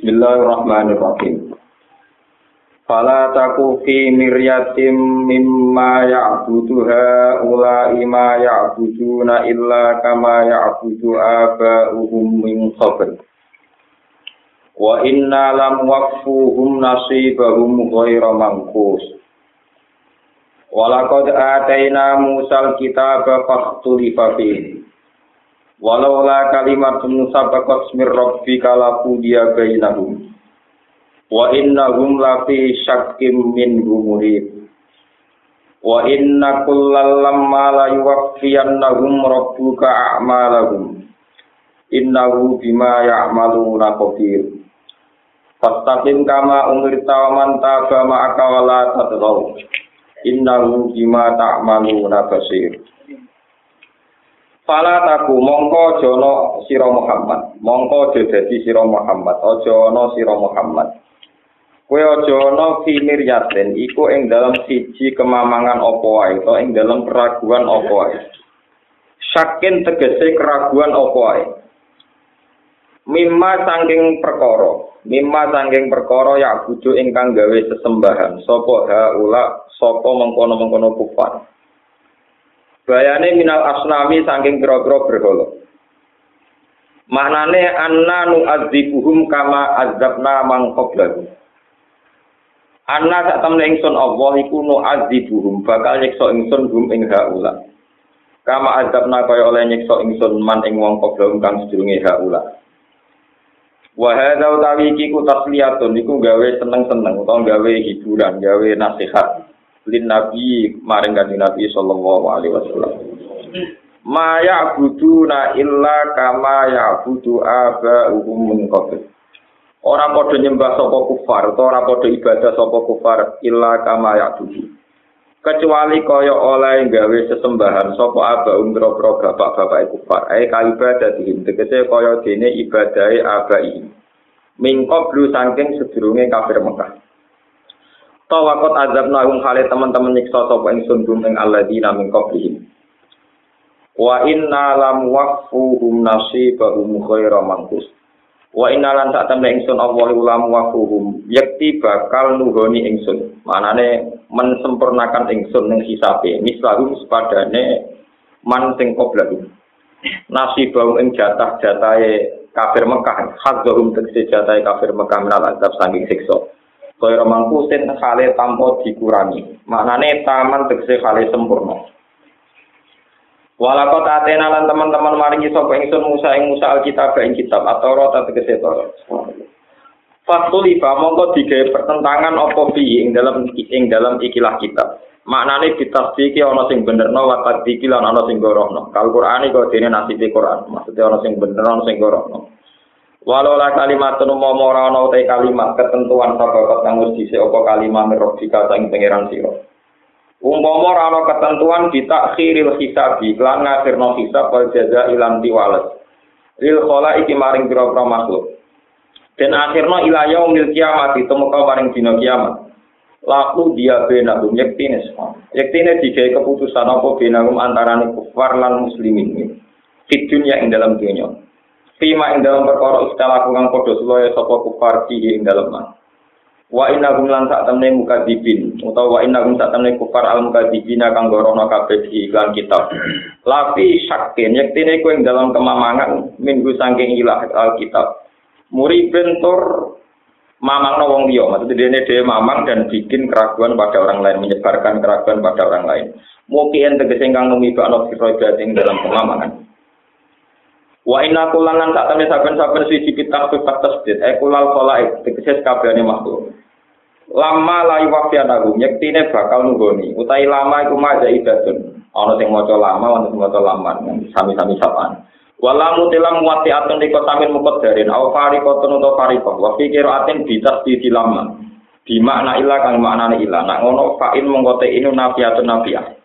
Bismillahirrahmanirrahim. Fala taku fi miryatim mimma ya'buduha ulai ma ya'buduna illa kama ya'budu aba'uhum min qabl. Wa inna lam waqfuhum nasibahum ghaira manqus. Walaqad ataina Musal kitaba fakhtulifa. Walau la kalimatun sabaqat mir rabbika la qudiya bainahum. Wa innahum la fi syakkim min murib. Wa inna kullal lamma la yuwaffiyannahum rabbuka a'malahum. Innahu bima ya'maluna qadir. Fastaqim kama umirta wa man taba ma'aka wa la tadghaw. Innahu bima ta'maluna basir. Fala taku mongko jono sira Muhammad, mongko dadi sira Muhammad, aja ana sira Muhammad. Kowe aja ana fi miryatin iku ing dalam siji kemamangan apa wae, to ing dalam keraguan apa wae. Sakin tegese keraguan apa wae. Mimma sangking perkara, mimma sangking perkara ya bujuk ingkang gawe sesembahan, sapa haula, sapa mengkono-mengkono kufar. Bayane minal asnami saking pira-pira berhala. Maknane anna nu'adzibuhum kama azabna mang qablahu. Anna sak temne ingsun Allah iku nu'adzibuhum bakal nyiksa ingsun hum ing haula. Kama azabna kaya oleh nyiksa ingsun man ing wong qablahu kang sedurunge haula. Wa hadza utawi iki ku tasliyatun iku gawe seneng-seneng utawa gawe hiburan, gawe nasihat. Lin nabi maring kanjeng nabi sallallahu alaihi wasallam. Ma ya'buduna illa kama ya'budu aba'uhum min qabl. Ora padha nyembah sapa kufar utawa ora padha ibadah sapa kufar illa kama ya'budu. Kecuali kaya oleh gawe sesembahan sapa aba'um boro bapak-bapak kufar. Ae kaibadah dihim tegese kaya dene ibadahe abai. Min qablu saking sedurunge kafir Mekah Tawakot azab nahum kali teman-teman nyiksa sapa ingsun gum ing alladzina min qablihim. Wa inna lam waqfuhum nasibahum khaira manqus. Wa inna lan sak temne ingsun Allah lam waqfuhum yakti bakal nuhoni ingsun. Manane mensempurnakan ingsun ning hisabe. Mislahum sepadane man sing qoblahu. Nasibahum ing jatah-jatahe kafir Mekah, hadzahum tegese jatahe kafir Mekah minal azab saking siksa. Kaya mangkusin hale tanpa dikurangi. Maknane taman tegese hale sempurna. Walakot atena lan teman-teman maringi sapa ingsun Musa ing Musa Alkitab ing kitab atau rota tegese Taurat. Fatulifa mongko digawe pertentangan apa fi ing dalam ing dalam ikilah kitab. Maknane ditasdiki ana sing benerno wa tadiki lan ana sing gorohno. Kal Qur'ani kok dene nasibe Qur'an. Maksudnya ana sing bener ana sing gorohno. Walau la kalimat tunu mau ora ana utai kalimat ketentuan sababat kang wis dhisik apa kalimat mirrofika ing pangeran sira. Umpama ora ana ketentuan ditakhiril hisabi lan ngakhirno hisab wal jaza ilan tiwalas. Lil khala iki maring pira-pira makhluk. Dan akhirno ila yaumil kiamat itu muka maring dina kiamat. Laku dia benagum yektine semua. Yektine digawe keputusan apa benagum antarane kufar lan muslimin. Di dunia ing dalam dunia. Fima ing dalam perkara istilah kang padha sulaya sapa kufar fihi ing dalam man. Wa inna hum lan sak temne mukadzibin utawa wa inna hum sak temne kufar al mukadzibina kang gorono kabeh iklan kitab. Lapi syakin yektine ku ing dalam kemamangan minggu saking ilah al kitab. Muri bentor mamang wong liya, maksudnya dia dia mamang dan bikin keraguan pada orang lain, menyebarkan keraguan pada orang lain. Mungkin tegese kang numibakno sira ing dalam kemamangan. Wa inna kullanan sak temne saben-saben siji kitab sifat tasdid e kulal khalaik tegese kabehane makhluk. Lama layu wafianahu nyektine bakal nunggoni utai lama iku maja idatun ana sing maca lama ana sing maca lama sami-sami sapaan. Wala mutilam muwati atun liko samin mukot darin au farikotun utawa farikoh wa fikir atin bitas di lama. Di makna ilah kang maknane ilah nak ngono fa'in mengkote inu nafiatun nafiah.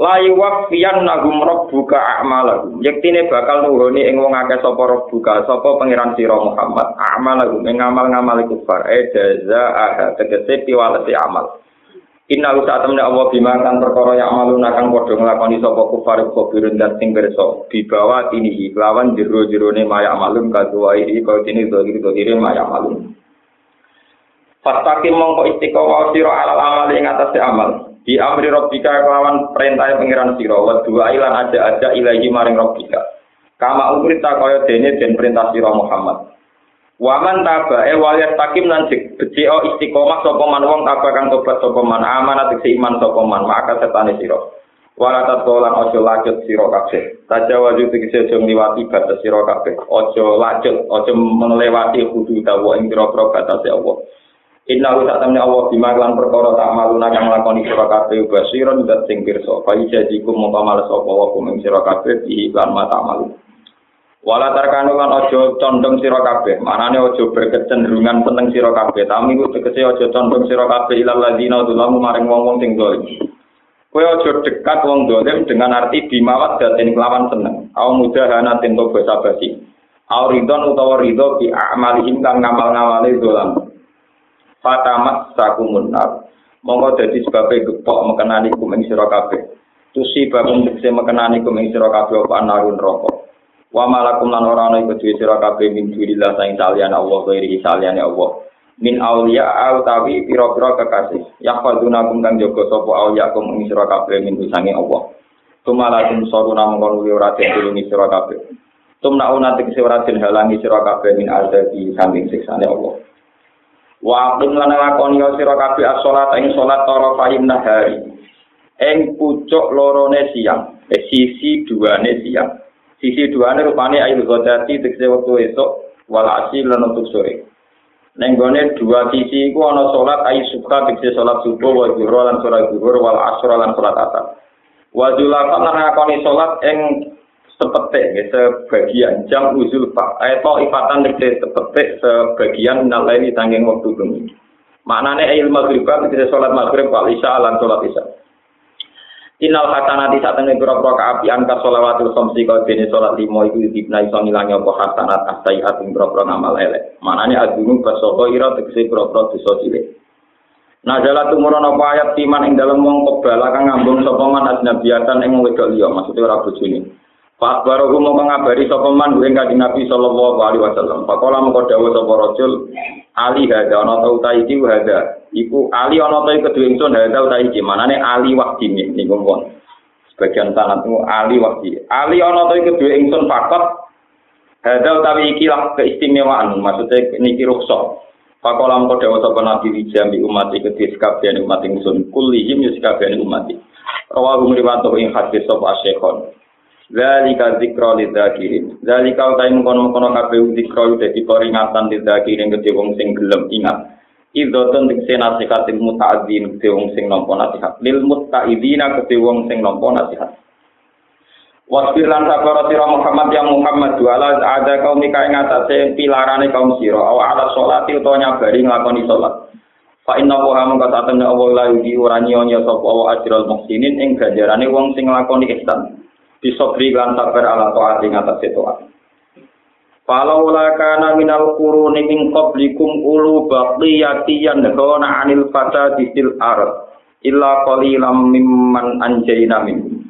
Layu wafian nagum buka a'malahum. Yektine bakal nuhoni ing wong akeh sapa buka sapa pangeran sira Muhammad. A'malahum ing ngamal-ngamal kufar. E jaza aha tegese piwalesi amal. Inna usa temne Allah bima kan perkara yang malu nakang padha nglakoni sapa kufar kafirun dan sing berso dibawa ini lawan jero-jerone maya malum kaduwai kau dene dohir dohire maya malum Fastaqim mongko istiqomah sira alal amal ing atas amal di amri robbika kelawan perintah pengiran sira wa dua ilan aja aja ilahi maring robbika kama umrita kaya dene den perintah sira Muhammad Waman taba e waliyat takim lan beci o istiqomah sapa man wong taba kang tobat sapa man amanat sing iman sapa man maka setane sira. Wala tatolan ojo lanjut sira kabeh. Tajawaju tegese aja ngliwati batas sira kabeh. Ojo lanjut, ojo melewati kudu dawa ing pira-pira batas Allah. Inna wa ta'ala Allah bima lan perkara tak maluna kang lakoni sira kabeh basiron dat sing pirsa. Fa ijazikum mongko males sapa wa kum sira kabeh iki lan mata malu. Wala tarkanu lan ojo condong sira kabeh. Manane ojo berkecenderungan seneng sira kabeh. Tapi ku tegese ojo condong sira kabeh ilal ladina dulamu maring wong-wong sing dolim. Kowe ojo dekat wong dolim dengan arti bimawat datin kelawan seneng. Au mudahana tinto basa basi. Au ridon utawa ridho bi amalihim kang ngamal-ngamale dolam. Fatamat sakumun nar. Monggo dadi sebabe gepok mekenani kumeng sira kabeh. Tusi babung tekse mekenani kumeng sira kabeh apa narun rokok. Wa malakum lan ora ana iku duwe sira kabeh min dunillah saing saliyane Allah ghairi saliyane Allah. Min auliya au tawi pira-pira kekasih. Ya faduna kum kang jaga sapa auliya kum ing sira kabeh min sange Allah. Tumalakum saruna mongkon wi ora den tulungi sira kabeh. Tumna una tegese ora den halangi sira kabeh min azabi samping siksane Allah. Wa aqim lan lakoni sira kabeh as-salat ing salat tara fahim nahari. Ing pucuk lorone siang, eh, sisi duane siang. Sisi dua ini rupanya ayu godati tegese waktu esok wal asil lan untuk sore. Nenggone dua sisi iku ana salat ayu suka tegese salat subuh wa zuhur lan salat zuhur wal asr lan salat asar. Wa zulafat lan ngakoni salat ing sepetik ya, sebagian jam uzul pak ayat ifatan tegese sepetik sebagian nalai tanggung waktu bengi. Maknane ayil maghrib tegese salat maghrib wal isya lan salat isya. Inal hasanati saat temen pura-pura keapian ka sholawatul khamsi kau jenis sholat limo itu dibna iso ngilangi apa hasanat asayiat ing pura-pura ngamal elek. Manane agunung basoko ira tegesi pura-pura dosa cilik. Jalan tumurun apa ayat timan ing dalam wong kebala kang ngambung sapa man ajnabiatan ing wedok liya maksudnya ora bojone. Pak Baroku mau mengabari sopeman yang kaji Nabi Sallallahu Alaihi Wasallam. Pak Kola mau kodawa sopa rojul. Ali hada, ono tau iki hada. Iku Ali ono tau ikut ingsun sun hada taiki. Mana nih Ali wakti nih, nih kumpul. Sebagian sana Ali wakti. Ali ono tau ikut ingsun fakot pakot. Hada tapi iki lah keistimewaan. Maksudnya ini kiruksok. Pak Kola mau kodawa sopa Nabi Rijami umat iki di sekabian umat ingsun sun. Kulihim di umat. Rawa gumri wanto ing hadis sopa asyekon. Zalika zikra lidzakirin. Zalika utai mengkono-mengkono kabeh zikra dadi peringatan lidzakirin kedhe wong sing gelem ingat. Idzotun dikse nasihat muta'adzin kedhe wong sing nampa nasihat. Lil muta'idina kedhe wong sing nampa nasihat. Wasbir lan sabar sira Muhammad yang Muhammad wala ada kaum ika ing atase pilarane kaum sira aw ala sholati utawa nyabari nglakoni salat. Fa inna wa mongko satemene Allah la yudi ora nyonya sapa wa ajral muhsinin ing ganjarane wong sing nglakoni ihsan. Bisobri lan sabar ala taat ing atas taat. Falau kana minal quruni min qablikum ulu baqiyati yanhauna 'anil fasadi fil ard illa qalilam mimman anjayna min.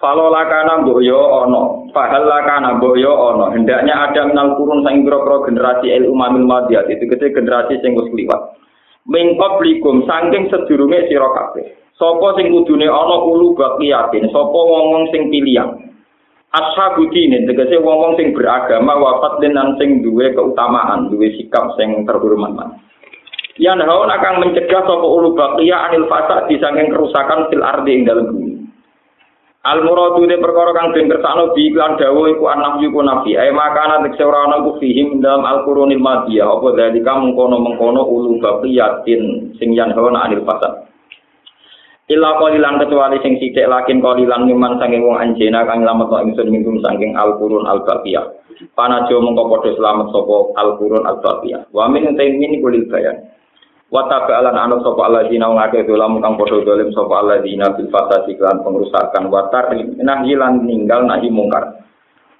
Falau lakana mbok yo ana, fahal lakana mbok yo. Hendaknya ada minal kurun sang pira generasi el umamil madiyat itu gede generasi sing wis liwat. Min qablikum saking sedurunge sira kabeh. Sopo sing kudune ana ulu baqiyatin, sapa wong-wong sing pilihan. Ashabu dinin, tegese wong-wong sing beragama wafat dan sing duwe keutamaan, duwe sikap sing terhormat. Yang haun akan mencegah sapa ulu baqiya anil fasad di saking kerusakan fil ardi ing dalem bumi. Al muradu de perkara kang den kersakno bi iklan dawuh iku anak yuku nabi. Ai makana tekse ora ana ku fihim dalam al qurunil madiyah apa dalika mengkono-mengkono ulu baqiyatin sing yan haun anil fasad. Illa qalilan kecuali sing sithik lakin qalilan miman sange wong anjena kang lamet kok ingsun minggum saking al-qurun al-baqiyah. Panajo mengko padha slamet sapa al-qurun al-baqiyah. Wa min taimin kulil bayan. Wa tabalan anu sapa alladzina ngake dolam kang padha dolim sapa alladzina bil fasadi lan pengrusakan wa tarnah lan ninggal nahi mungkar.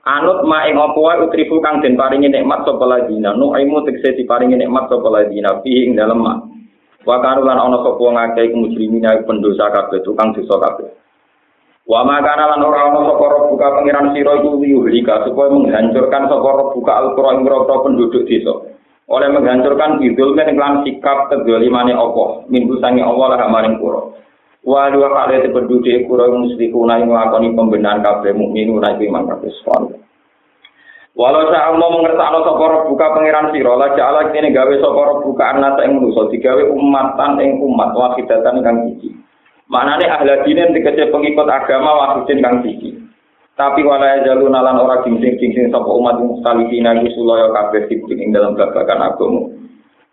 Anut ma ing apa wae utrifu kang den paringi nikmat sapa alladzina. Nu aimu tekse diparingi nikmat sapa alladzina fi ing dalem mak. Wa kanu lan ana sapa wong akeh iku mujrimin pendosa kabeh tukang dosa kabeh. Wa makana lan ora ana sapa buka pangeran sira iku yuhlika supaya menghancurkan sapa buka al-qura ing penduduk desa. Oleh menghancurkan bidul men lan sikap kedolimane Allah, minggu sange Allah lah maring kura. Wa dua kali penduduk kura musyrikuna ing nglakoni pembenahan kabeh mukminu ra iman kabeh Walau saya mau mengertakno sapa buka pangeran sira, la ja'ala kene gawe sapa buka anak ing manusa digawe umatan ing umat wahidatan kang siji. Maknane ahli dinen dikece pengikut agama wahidin kang siji. Tapi wala jalu nalan ora gingsing-gingsing sapa umat mustalifina iku sulaya kabeh ing dalam babagan agama.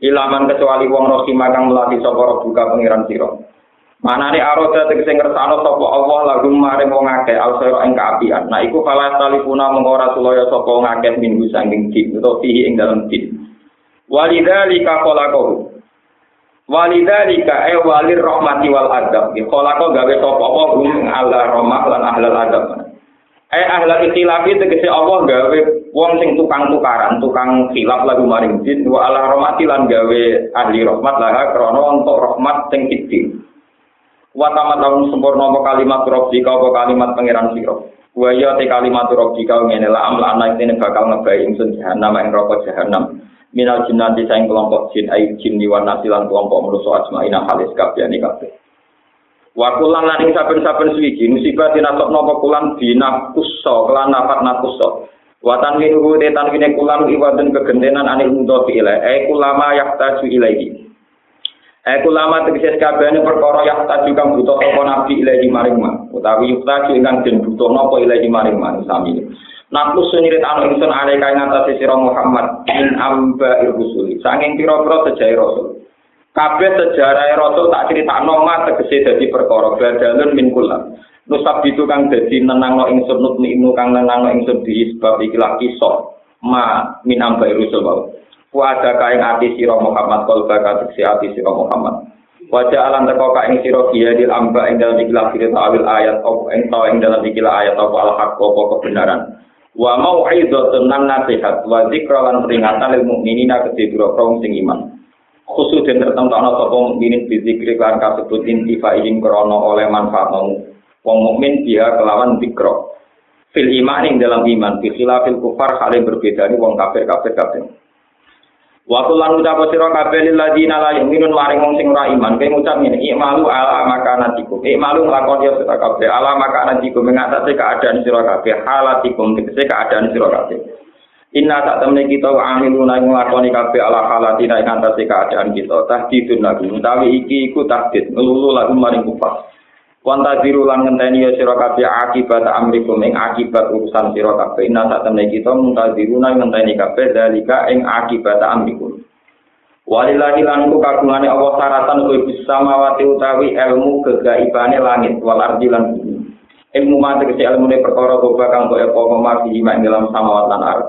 Ilaman kecuali wong rohima kang melatih sapa buka pangeran sira. Manane aroda tegese ngersano sapa Allah lagu maring wong akeh alsira ing kaapian. Nah iku fala talifuna mengko ora sulaya sapa wong akeh minggu saking din utawa fihi ing dalem din. Walidzalika khalaqahu. Walidzalika e walir rahmati wal adab. Khalaqa gawe sapa Allah hum ala rahmah lan ahlal adab. Eh ahla ikhtilafi tegese Allah gawe wong sing tukang tukaran, tukang khilaf lagu maring din wa ala rahmati lan gawe ahli rahmat lah krana untuk rahmat sing kidin. Wa tamat lamun sempurna apa kalimat rabbika apa kalimat pangeran sira wa ya te kalimat rabbika ngene la amla ana ini bakal ngebai ingsun jahanam ing neraka jahanam minal jinnati saing kelompok jin ai jin liwan nasilan kelompok manusa asmaina halis kabehane kabeh wa kulan lan ing saben-saben suwiji musibah dinasok napa kulan dinakusso kelan nafat nakusso Watan minuhu de tanwine kulan iwadun kegentenan anil mudhofi ilai. Eh kulama yaktaju ilaihi. Aku lama tegese kabehane perkara yang tak juga butuh apa nabi ilahi maring ma. Utawi yukta ingkang den butuh napa ilahi maring ma sami. Naku sunirit anu ingsun ale kae ngatasi sira Muhammad in amba irusuli. Sanging pira-pira sejarah rasul. Kabeh sejarah rasul tak critakno ma tegese dadi perkara badalun min kula. Nusab itu kang dadi nenangno ingsun nutni kang nenangno ingsun di sebab ikilah kisah ma min amba Wajah kain ati siro Muhammad kol baka teksi ati siro Muhammad. Wajah alam teko kain siro dia di amba ing dalam ikilah kiri awil ayat opo ing tau ing dalam ikilah ayat opo al hak opo kebenaran. Wa mau aido tenan nasihat wa zikra lan peringatan lil mukminina kedhe biro sing iman. Khusus dan tertentu ana sapa mukminin bizikri kan kasebut intifa ing krana oleh manfaat mau. Wong mukmin dia kelawan zikra. Fil iman ing dalam iman, bi kufar hale berbeda ni wong kafir kafir kafir. Waktu lan ucap sira kabeh lil ladina la yu'minun maring wong sing ora iman. Kaya ngucap ngene ikmalu ala makanatikum. Ikmalu nglakoni ya sira kabeh ala makanatikum. Mengatasi keadaan sira kabeh halatikum tegese keadaan sira kabeh. Inna tak temne kita amiluna nglakoni kabeh ala halatina ing atase keadaan kita. Tahdidun lagu utawi iki iku tahdid ngelulu lagu maring kufar Wanta diru lan ngenteni ya sira kabeh akibat amrikum ing akibat urusan sira kabeh. Inna sak temne kita muntadiruna ngenteni kabeh dalika ing akibat amrikum. Walillahi lan ku kagungane Allah saratan kuwi bisa mawati utawi ilmu kegaibane langit wal ardi lan bumi. Ilmu mate kese ilmune perkara goba kang kok apa mamati ing dalam samawat lan ardh.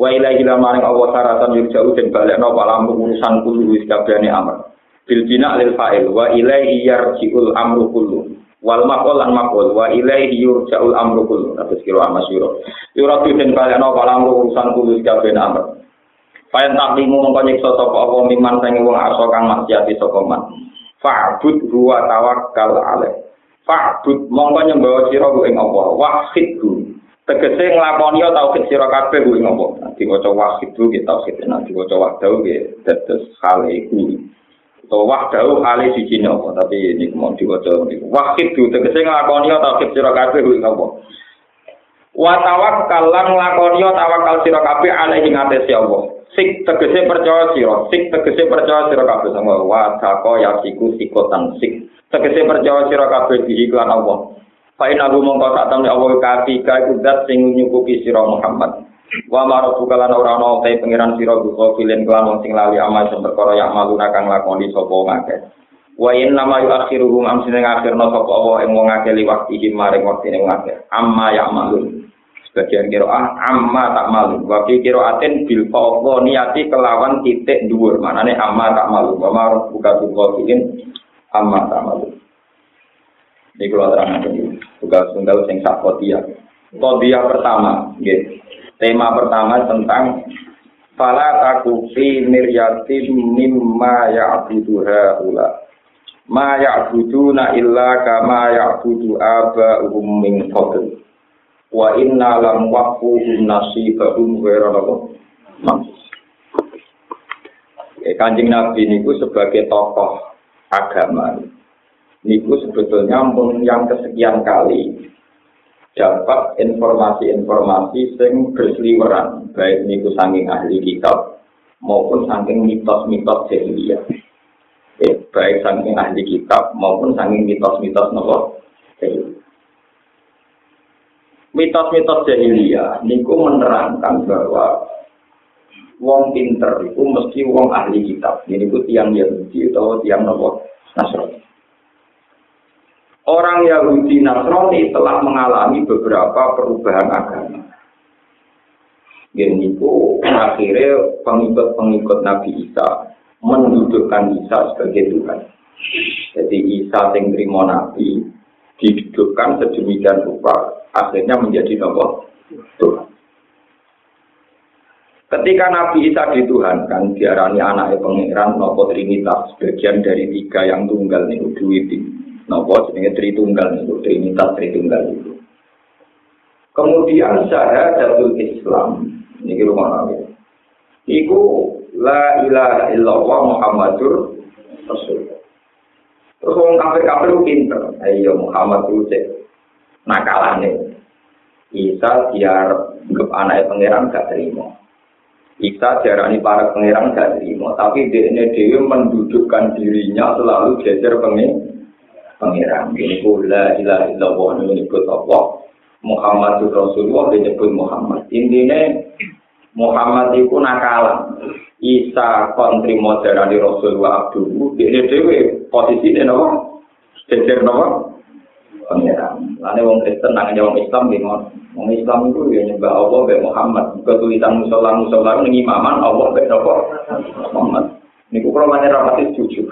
Wa ilahi lan maring Allah saratan yurja'u den balekno palam urusan kulo wis kabehane amr. Bil bina lil fa'il wa ilaihi yarji'ul amru kullu. Wal maqol lan maqol wa ilaihi yurja'ul amru kullu atus kira amasyura yuratu den baleno kalam urusan kulo kabeh amr Payan taklimu mongko nyiksa sapa apa miman sing wong arsa kang maksiati sapa man. Fa'bud huwa tawakkal alaih fa'bud mongko nyembah sira ku ing Allah. Wahid tegese nglakoni tauhid sira kabeh ku ing Allah. Diwaca wahid ku kita tauhid nek diwaca wahdahu ge tetes hal iku So wahdahu ali siji nopo tapi ini mau diwaca niku. Wahid du tegese nglakoni tauhid sira kabeh kuwi nopo. Wa tawakkal lan nglakoni tawakal sira kabeh alaihi ngatesi Allah. Sik tegese percaya sira, sik tegese percaya sira kabeh sama wa tako ya siku sikotan sik. Tegese percaya sira kabeh di iklan Allah. Fa inna mongko sak temne Allah kafi ka kudat sing nyukupi sira Muhammad. Wa maro bukalan ora ana te pangeran sira buka filen kelan wong sing lali amal sing perkara yang malu kang lakoni sapa ngake. Wa in nama yu akhiruhum am sing akhirna sapa Allah ing wong akeh liwakti maring waktine wong akeh. Amma ya malu. Sebagian kira ah amma tak malu. Wa fi kira aten bil fawqa niati kelawan titik dhuwur. Manane amma tak malu. Wa maro buka buka filen amma tak malu. Ini kalau terang tugas tunggal sing sakotia. Kodia pertama, gitu. Tema pertama tentang Fala taku fi miryatin mimma ya'budu haula. Ma ya'buduna illa kama ya'budu aba'uhum min qabl. Wa inna lam waqfuhum nasibahum lahum. Eh, Kanjeng Nabi niku sebagai tokoh agama niku sebetulnya yang kesekian kali dapat informasi-informasi sing berseliweran baik niku saking ahli kitab maupun saking mitos-mitos jahiliyah eh, baik saking ahli kitab maupun saking mitos-mitos nopo mitos-mitos jahiliyah niku menerangkan bahwa wong pinter itu mesti wong ahli kitab. Ini ku tiang Yahudi atau tiang nopo Nasrani Orang Yahudi Nasrani telah mengalami beberapa perubahan agama. Ini itu akhirnya pengikut-pengikut Nabi Isa mendudukkan Isa sebagai Tuhan. Jadi Isa yang terima Nabi didudukkan sedemikian rupa akhirnya menjadi nomor Tuhan. Ketika Nabi Isa dituhankan, diarani anaknya pengiran nopo Trinitas, bagian dari tiga yang tunggal nih, duit Nopo jenenge Tritunggal itu, Trinitas Tritunggal itu. Kemudian jatuh Islam, ini rumah nabi. Iku la ilaha illallah Muhammadur Rasul. Terus orang kafir-kafir itu pinter. Ayo Muhammad itu cek nakalane. Isa biar anggap anaknya pangeran gak terima. Isa jarani para pangeran gak terima, tapi dia dewi mendudukkan dirinya selalu geser pengen pangeran. Ini la ilaha illallah menyebut Allah. Muhammad Rasulullah menyebut Muhammad. Intinya Muhammad itu nakalan. Isa kontri modern di Rasulullah Abdul. Ini dewe posisi ini apa? Jejer apa? Pangeran. Lalu wong Kristen nang wong Islam bingung. Wong Islam itu ya nyembah Allah be Muhammad. Ketulisan musola musola ini imaman Allah be Muhammad. Niku kalau mana rapati jujur.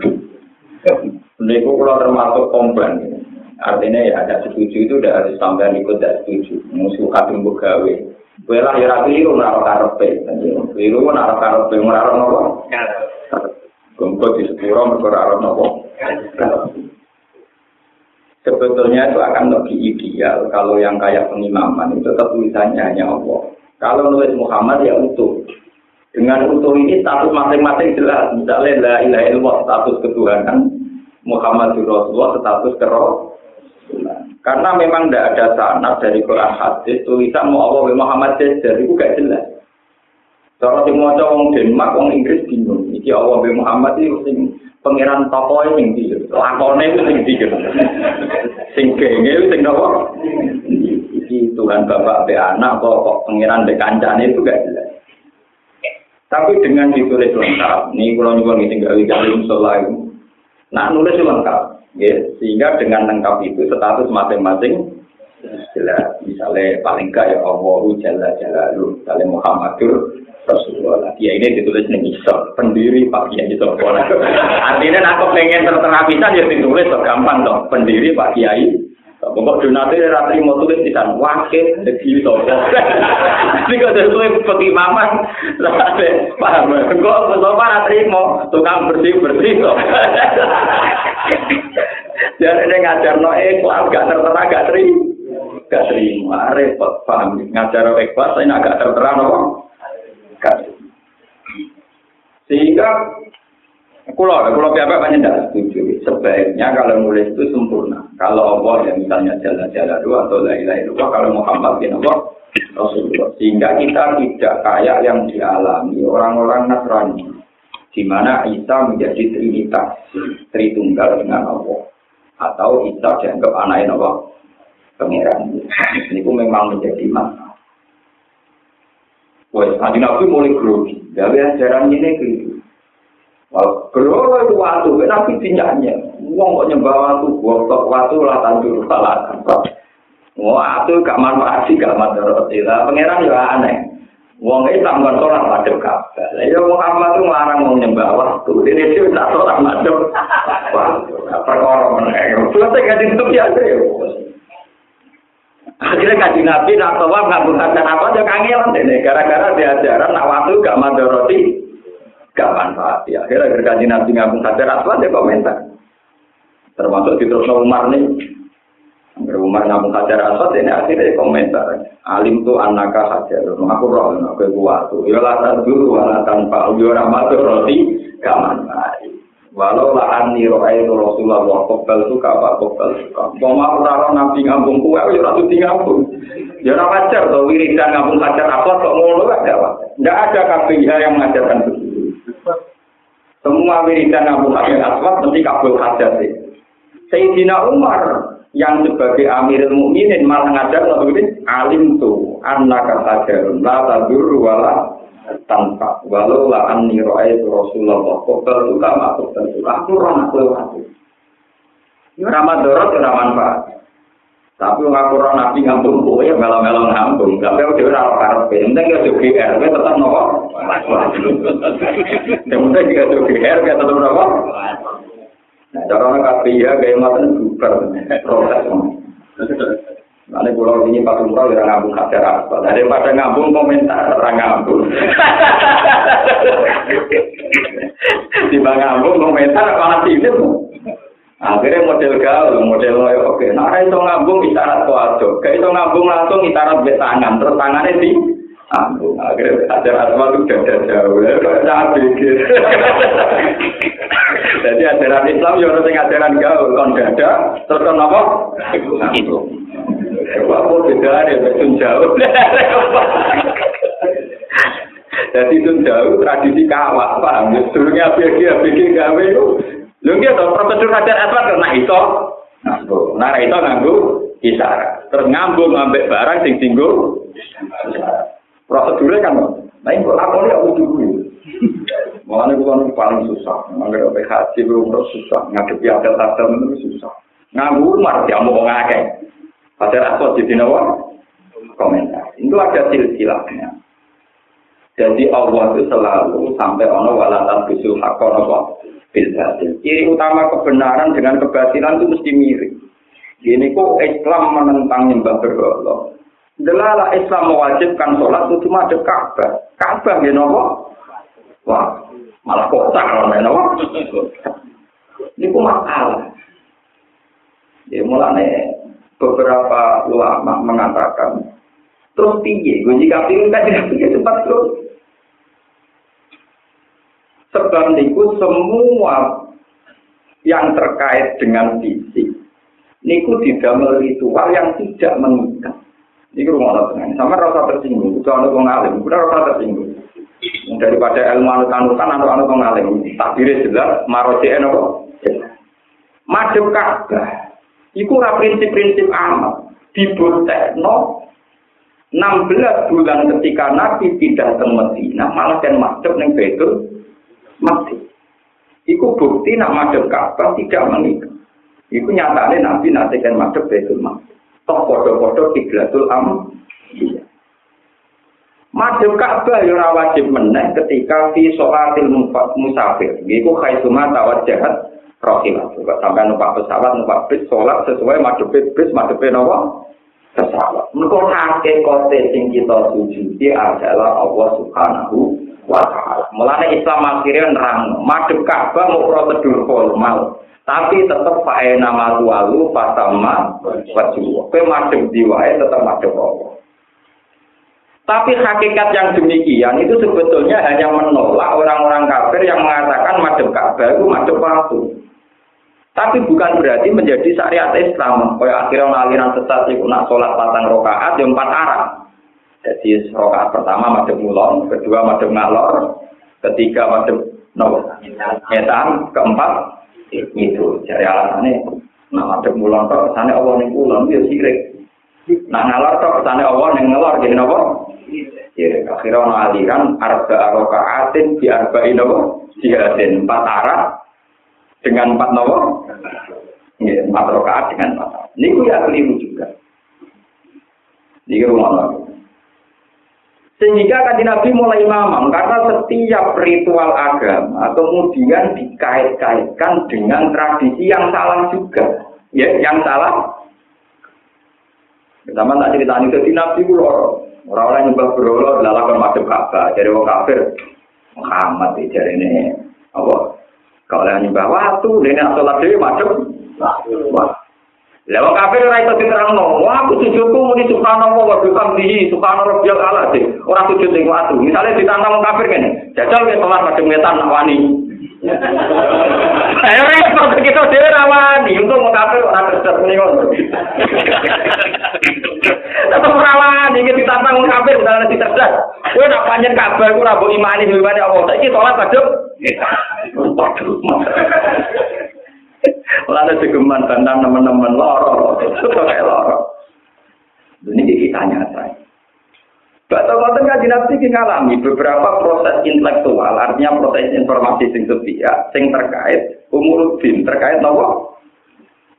Niku kalau termasuk komplain. Artinya ya ada setuju itu udah harus sampai ikut tidak setuju. Musuh kadung gawe. Bela ya rapi itu naruh karepe. Biru naruh karepe naruh nopo. Gongko di sepuro naruh nopo. Sebetulnya itu akan lebih ideal kalau yang kayak pengimaman itu tetap tulisannya hanya Allah. Kalau nulis Muhammad ya utuh. Dengan utuh ini status masing-masing jelas. Misalnya la ilaha illallah status ketuhanan, Muhammad Rasulullah status kero. Karena memang tidak ada sanad dari Quran hadis tulisan mau Allah Muhammad Jajar itu gak jelas. Kalau sing maca wong Denmark, wong Inggris bingung. Iki Allah Muhammad itu sing pangeran toko sing ndi? Lakone itu sing ndi? Sing genge sing napa? Iki Tuhan Bapak be anak kok pangeran be kancane itu gak jelas. Tapi dengan ditulis lengkap, nih kalau nyuwun tinggal di dalam musola Nah, nulis lengkap, ya. sehingga dengan lengkap itu status masing-masing jelas. Misalnya paling enggak ya Allah Jalla Jalalu, misalnya Muhammadur Rasulullah. Ya ini ditulis nih isor, pendiri Pak Kiai. Artinya aku pengen tertera bisa ya ditulis gampang dong, pendiri Pak Kiai Pokok donasi ratri mau tulis di sana wakil jadi sopo. Ini kok tulis seperti mama, lah paham? Kok sopo ratri mau tukang bersih bersih kok. Jadi ini ngajar no ikhlas, gak tertera gak terima, gak terima, repot paham? Ngajar ikhlas, saya agak tertera no, Sehingga Kulo, kulo pihak banyak tidak setuju. Sebaiknya kalau nulis itu sempurna. Kalau Allah ya misalnya jalan-jalan dua atau lain-lain dua, kalau Muhammad bin Allah Rasulullah. Sehingga kita tidak kayak yang dialami orang-orang Nasrani. Di mana Isa menjadi trinitas, tritunggal dengan Allah. Atau Isa dianggap anaknya Allah. Pengiran. Ini pun memang menjadi masalah. Wah, Nabi mulai grogi. Dari ajaran ini. Kalau itu waktu, tapi tinjaknya. Wong kok nyembah waktu, waktu waktu lah tanjur salah. Wah, itu gak manfaat sih, gak manfaat. Lah, pangeran juga aneh. Wong itu bukan sholat madem kabel. Ya Muhammad itu melarang mau nyembah waktu. Ini dia tak sholat madem. Wah, perkara menengah. Selesai gak ditutup ya. Akhirnya kaji Nabi nak tawaf nggak hajar apa aja kangelan deh. Gara-gara diajaran nak waktu gak madoroti, gak manfaat. Ya, akhirnya kaji Nabi nggak hajar apa dia komentar. Termasuk di terus Umar nih. Umar nggak hajar apa ini akhirnya komentar. Alim tuh anaka hajar. Aku roh, aku kuat. Ya lah dulu, tanpa ujur madoroti, gak manfaat. Walau lah ani roai itu Rasulullah kopel suka apa kopel suka. Mau mau orang nabi ngambung kue, ya ratu ngambung. Ya wajar tuh wiridan ngambung hajar apa kok ngono gak ada Tidak ada KPIH yang mengajarkan begitu. Semua wiridan ngambung hajar aswad mesti kabul hajar sih. Sayyidina Umar yang sebagai Amirul Mukminin malah ngajar lebih alim tuh anak hajarun la tadur wala tanpa walau lah anni itu Rasulullah kokal itu gak masuk tentu aku orang aku aku ini ramah tapi ngaku orang nabi ngambung ya melo-melo ngambung. Tapi aku juga ora karep penting ya juga GR tetap nopo? Penting juga juga GR tetap nopo? Cara kabeh ya kayak ngoten super. Proses. Nanti pulau ini pas umroh ya ngambung hajar apa. Daripada ngambung komentar orang ngambung. Tiba ngambung komentar malah sini Akhirnya model gaul, model oke. Nah, itu ngambung isyarat kuado. Kayak itu ngambung langsung isyarat be tangan, terus tangannya di ngambung. Akhirnya hajar asma itu gak jauh. Jangan pikir. Jadi ajaran Islam ya harus ajaran gaul, kon dada, terus kon apa? Ngambung. Apa beda ya, betul jauh. Jadi itu jauh tradisi kawah, paham? Dulunya ABG, ABG gawe itu. Dia tau prosedur hajar aswad karena itu. Nah, itu nganggu isyarat. Terus ngambung barang sing singgung. Prosedurnya kan, nah ini aku lihat dulu. Makanya gue paling susah. Makanya gue haji belum susah. Ngadepi adel-adel itu susah. Nganggu umar, dia mau ngakek. Padahal aku di nawa komentar. Itu ada silsilahnya. Jadi Allah itu selalu sampai ono walatan bisul hakon apa bilbatil. Ciri utama kebenaran dengan kebatilan itu mesti mirip. Ini kok Islam menentang nyembah berhala. Delala Islam mewajibkan sholat itu cuma ada Ka'bah. Ka'bah ya nopo? Wah, malah kota kalau nopo. Ini kok masalah. Ya mulane beberapa ulama mengatakan terus tinggi gue jika pilih kan tidak punya tempat terus sebab niku semua yang terkait dengan fisik niku tidak ritual yang tidak mengikat. Ini rumah tenang. Sama rasa tersinggung. Itu anu pengalim udah rasa tersinggung. Daripada ilmu anut-anutan anu-anu pengalim takdirnya jelas marosi eno madep ka'bah Iku prinsip-prinsip amal. Dibutekno 16 bulan ketika Nabi pindah ke Medina, malah kan masuk ning Baitul mati. Iku bukti nak madhep Ka'bah tidak menikah. Iku nyatane Nabi nanti kan madhep Baitul mati. Toh podo-podo kiblatul am. Iya. Madhep Ka'bah ya ora wajib meneh ketika fi sholatil musafir. Iku khaisuma tawajjahat rohilah. Juga sampai numpak pesawat, numpak bis, sholat sesuai madhep bis, madhep nawa pesawat. Mereka kote sing kita sujudi adalah Allah Subhanahu wa taala. Islam akhirnya nerang madhep Ka'bah mau prosedur formal. Tapi tetap pakai nama tualu pasama wajib. Kowe madhep diwae tetap madhep Allah. Tapi hakikat yang demikian itu sebetulnya hanya menolak orang-orang kafir yang mengatakan madhep Ka'bah itu madhep waktu. Tapi bukan berarti menjadi syariat Islam. Kayak akhirnya aliran sesat itu nak sholat patang rokaat, yang empat arah. Jadi rokaat pertama madem mulon, kedua madem ngalor, ketiga madem no, ngetan, keempat itu. Jadi alasannya, nah madem mulon kok sana Allah ning ulon dia sirik. Nah ngalor kok sana Allah ning ngalor jadi nopo. Ya, akhirnya aliran arba rokaatin di arba'in nopo jihadin empat arah dengan empat nopo, ya, empat rokaat dengan empat. Ini ya keliru juga. Ini rumah nopo. Sehingga kan Nabi mulai mamam karena setiap ritual agama kemudian dikait-kaitkan dengan tradisi yang salah juga. Ya, yang salah. Sama tak cerita ini, jadi nabi ku loro. Orang-orang nyembah berhala adalah macam kafir. Jadi orang kafir, Muhammad itu jadi ini. Apa? Kalau yang nyembah waktu, ini sholat dewi macam. Wah. Lewat kafir ora iso diterangno. Wah, aku sujudku muni subhanallah wa bihamdihi subhanallah ala sih. Ora sujud ning watu. Misale ditantang kafir kene. Jajal ke sholat macam ngetan nak wani. Ayo repot kita dhewe ra wani. Untung mau kafir ora kerja muni ngono. Tetep ora wani iki ditantang wong kafir misalnya dicerdas. Kowe nak panjen kabar ku ora mbok imani imani Allah. Saiki sholat kadung. Lalu segeman bantang teman-teman loro, itu kayak loro. Ini kita nyata. Baca ngoten kan nabi kita ngalami beberapa proses intelektual, artinya proses informasi sing sepia, sing terkait umur bin, terkait nopo,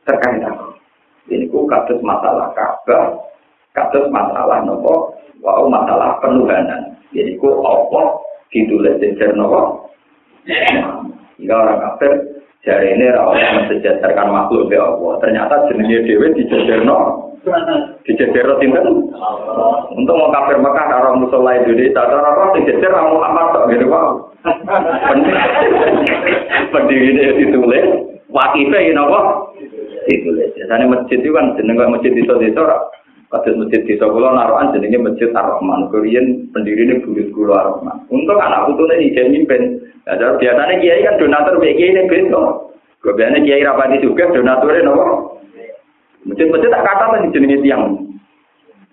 terkait apa? Ini ku kasus masalah kabar, kasus masalah nopo, wow masalah penuhanan. Jadi ku opo ditulis jejer nopo. Jika orang kafir Jari ini rawat mensejajarkan makhluk be Allah. Ternyata jenisnya dewi dijajarno. Dijajarno tinten. Untuk mau kafir Mekah orang musola Indonesia, cara orang dijajar orang Muhammad tak gitu wow. Pendiri ini ditulis. Wakifnya ini apa? Ditulis. Biasanya masjid itu kan jeneng masjid itu itu Kados masjid di Solo naruhan jenenge Masjid Ar-Rahman. Pendiri ini bulut kulo Ar-Rahman. Untuk anak putu ini jadi mimpin. Nah, biasanya kiai kan donatur BG ini beto. Biasanya kiai rapati juga donaturnya nopo. Masjid-masjid tak kata tadi jenenge tiang.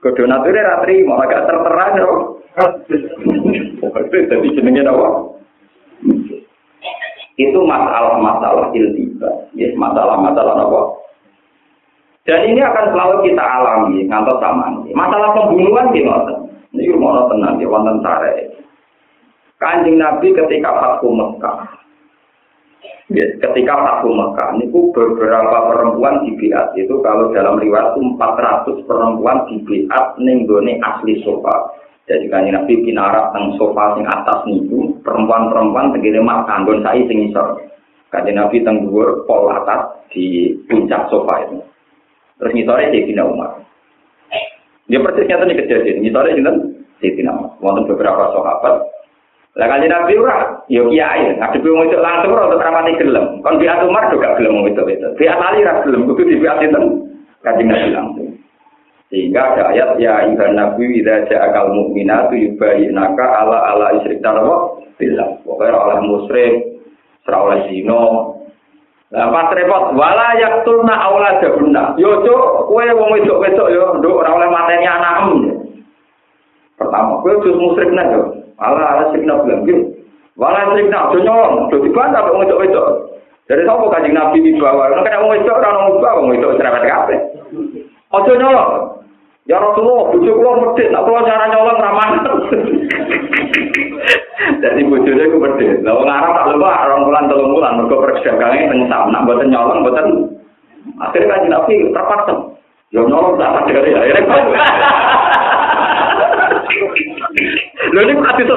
Ke donaturnya ratri mau agak tertera nopo. Jadi jenenge nopo. Itu masalah-masalah iltiba. Ya, masalah-masalah nopo. Dan ini akan selalu kita alami ngantos sama. Masalah pembunuhan di Ini rumah tenang di wonten sare. Kanjeng Nabi ketika Fathu Mekah. Ya, ketika Fathu Mekah, ini beberapa perempuan di Biat itu kalau dalam riwayat itu 400 perempuan di Biat nenggone asli sofa. Jadi kanjeng Nabi pinarak teng sofa sing atas niku perempuan-perempuan tegene mak kanggon sai sing isor. Kanjeng Nabi teng dhuwur pol atas di puncak sofa itu. Terus ngisore Sayyidina Umar. Dia persisnya tadi kejadian. Ngisore sinten Sayyidina Umar. Wonten beberapa sahabat. Lah kan Nabi ora, yo kiai, ngadepi wong itu langsung ora untuk rapati gelem. Kon biat Umar juga gelem wong itu itu. Biat Ali ra gelem, kudu di biat sinten? Kanjeng Nabi langsung. Sehingga ada ayat ya ayuhan nabi idza ja'akal mu'minatu yubayyinaka ala ala isyrik tarwa billah. Pokoknya oleh musyrik, ora oleh zina, Lah pas repot wala yaktulna auladahunna. Yo cuk, kowe wong wedok-wedok yo nduk ora oleh mateni anakmu. Pertama, kowe wis musyrik nek yo. ala ala sing nabi lagi wala sing nabi aja nyolong. Do dibantah kok ngecok wedok dari sopo kanjeng nabi dibawa? Nek ada wong wedok ora ono wong wedok cerewet kabeh. Aja nyolong. Ya Rasulullah bojo kula medit, nek kula cara nyolong ora Jadi bojone ku medit. Lah wong Arab tak lupa rong bulan telung bulan mergo persiapane teng sak nak mboten nyolong mboten. Akhire kan nabi terpaksa. Yo nyolong dak tak dikare ya. Lha niku ati to.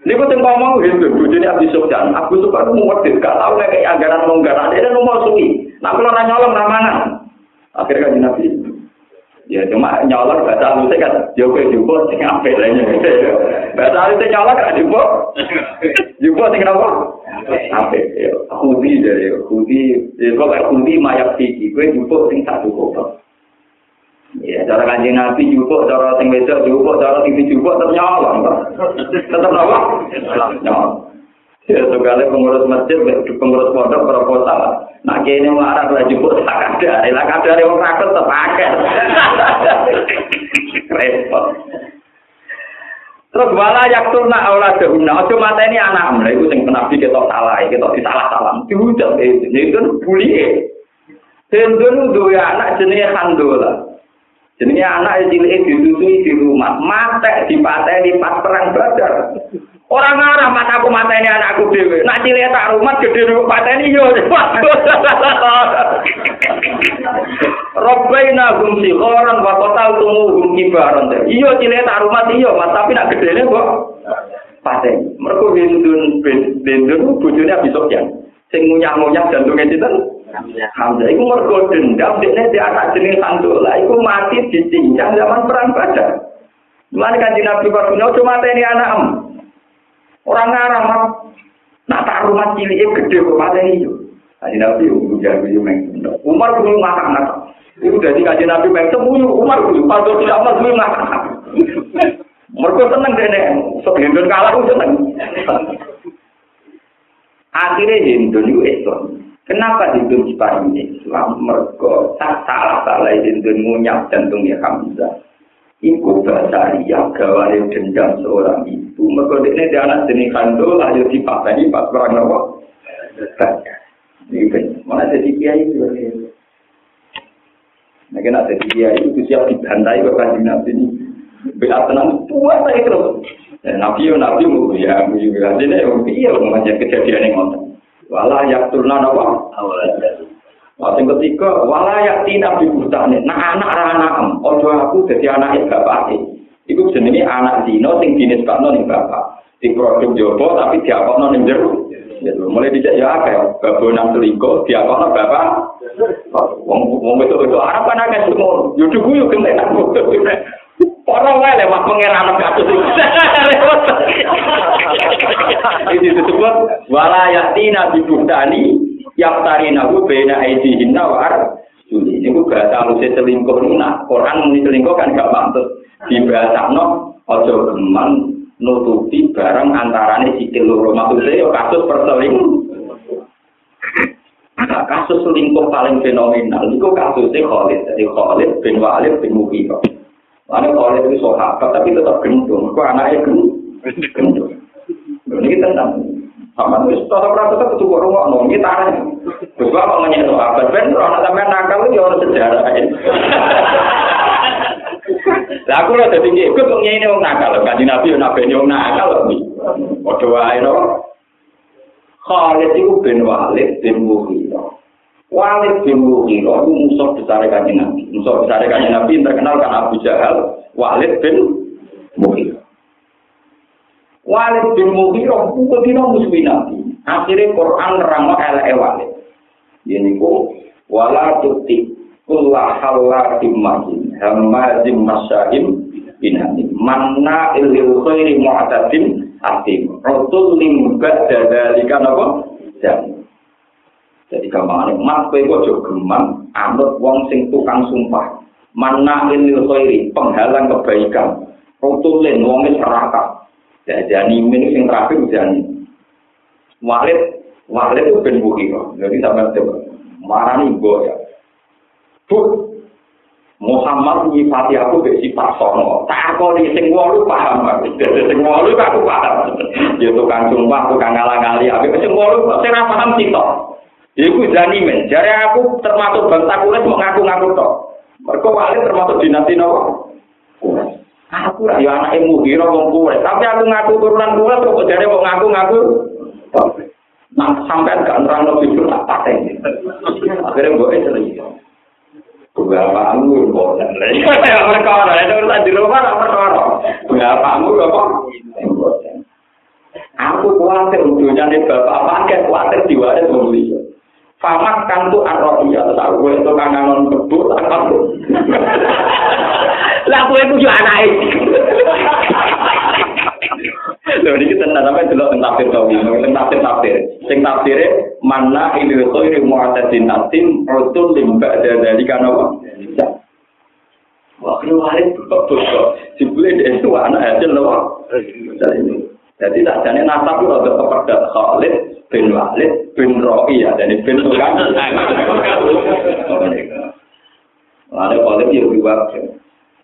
Niku teng ngomong gitu, bojone Abdi Sofyan, Abu Sofyan ku mumet gak tau nek kayak anggaran longgar, ada nang mau suki. Nak kula ra nyolong ra mangan. Akhirnya kan Nabi. Ya cuma nyolong baca lute kan, yo kowe jupuk sing ape lene. Baca lute nyolong kan jupuk. Jupuk sing ngapa? Ape. Aku di dari, aku di, kok aku di mayat iki, kowe jupuk sing satu kok. Ya, cara kanjeng Nabi jupuk, cara sing wedok jupuk, cara TV jupuk tetap nyolong. Tetap apa? Nyolong. Ya, sekali pengurus masjid, pengurus pondok proposal. Nah, kini marah lah jupuk tak ada. Lah kadar yang rakut terpakai. Repot. Terus wala yakturna auladahunna. Ojo mata ini anak mereka itu sing nabi kita salah, kita disalah salah. Diucap itu, itu bully. Hendun dua anak jenis handola. Jenenge anak cilik disusui di rumah, mate dipateni pas perang Badar. Orang ngarah mat aku anakku dhewe. Nak cilik tak rumah gede rumah pateni yo. Robbaina hum sikhoran wa qatal tumu hum kibaran. Iya cilik tak rumah iya, Mas, tapi nak gedene kok pateni. Mergo bindun bindun bojone Abi Sufyan. Sing ngunyah-ngunyah? Alhamdulillah. Iku mergo dendam nek nek anak jeneng Sandola iku mati dicincang zaman perang Badar. Mulane kan Nabi Muhammad oh, punya cuma ini anak em. Orang ngarang mah nak tak rumah cilik eh, gede kok mate iki. Kanjeng Nabi ujar jago yo meng. Umar kudu makan anak. Iku dadi kanjeng Nabi meng temuyu Umar kuwi padha di Allah kudu makan. Mergo tenang dene sok hendon kalah kudu tenang. Akhirnya hendon itu Islam. Kenapa Hindu diparingi Islam? Mergo tak salah salah Hindu ngunyap jantungnya Hamzah. Iku bahasa ria gawane dendam seorang ibu. Mergo ini dia anak jenis kandul ayo dipakani pas perang nopo. Ini kan mana jadi kiai itu. Nah, kena jadi kiai itu siap dibantai ke Nabi ini. Bila tenang puas saya terus. Dan Nabi yo Nabi mu ya mu juga ini yo iya mengajar kejadian yang ngotot. wala yak turna napa Waktu ketiga, wala yak tina dibutahne. Nah anak anak em, ojo aku dadi anake bapake. Iku jenenge anak dino, sing jenis kano nih bapak. Di produk jopo tapi siapa ning nih jeru? Mulai dicek ya apa ya? Babu enam seligo, bapak? Wong wong itu itu Arab kan agak semua. Yuk cukup yuk kena. Orang lain lewat pengiranan kasus. Ini disebut walayatina bibutani yang tari nabu bena aidi hinna war ini gue bahasa manusia selingkuh nah Quran muni selingkuh kan gak pantas di bahasa no ojo geman nutupi barang antarane sikil loro maksudnya yo kasus perselingkuh Nah, kasus selingkuh paling fenomenal itu kasusnya Khalid. Jadi Khalid bin Walid bin Mughirah. Lalu Khalid itu sahabat tapi tetap gendong. Kok anaknya gendong? Ini tentang sama wis tata prasata kudu kok rungokno iki tareh. Wis kok ngene to apa ben ora sampean nakal ya ora sejarah. Lah aku lho dadi ikut kok ngene wong nakal kanjeng Nabi nabi yo nakal lho. Padha wae no. Khalid iku ben Walid bin Mughirah. Walid bin Mughirah itu musuh besar kanjeng Nabi. Musuh besar kanjeng Nabi terkenal kan Abu Jahal. Walid bin Mughirah. Walid bin Mughirah buku dina musuhi Nabi. Akhirnya Quran nerangno eleke Walid. Ini ku wala tuti kulla halatim mahin hamazim masyahim binani. Manna ilil khairi mu'tadin atim rotul lim ba'da dalika napa? Dan. Jadi kamane mak kowe ojo geman anut wong sing tukang sumpah. Manna ilil khairi penghalang kebaikan. Rotul lim wong wis Jadi min sing terakhir jadi Walid Walid itu ben Bukhiro. Jadi sampai coba marani gue ya. Bu Muhammad nyifati aku be sifat sono. Tak kok di sing wolu paham aku. Dadi sing wolu aku paham. Ya tukang sumpah, tukang ngalang-ngali. Abi sing wolu kok sing paham sitok. Iku janimen. Jare aku termasuk bangsa kulit mau ngaku-ngaku tok. Mergo Walid termasuk dinasti nopo? aku lah yang anak ilmu biro mengkuat tapi aku ngaku turunan kuat kok jare mau ngaku ngaku nah sampai ke antara nabi tak pakai akhirnya gue cerita Berapa anggur boleh? Ya, mereka orang itu harus di rumah, mereka orang. Berapa anggur kok? Aku khawatir ujungnya nih bapak paket khawatir diwaris membeli. Famak kantu arrofiyah, tahu itu kangenon kebur atau Lah kowe ku yo anake. Lho iki tenan sampe delok teng tafsir tawi, teng tafsir tafsir. Sing tafsire mana ini khairi mu'tadin natim rutul limba dari kana wa. Wah, ini waris betul. Jibule itu anak hasil loh. Jadi tak jadi nasab itu ada kepada Khalid bin Walid bin Ro'i ya, jadi bin Tuhan. Lalu Khalid ya dua.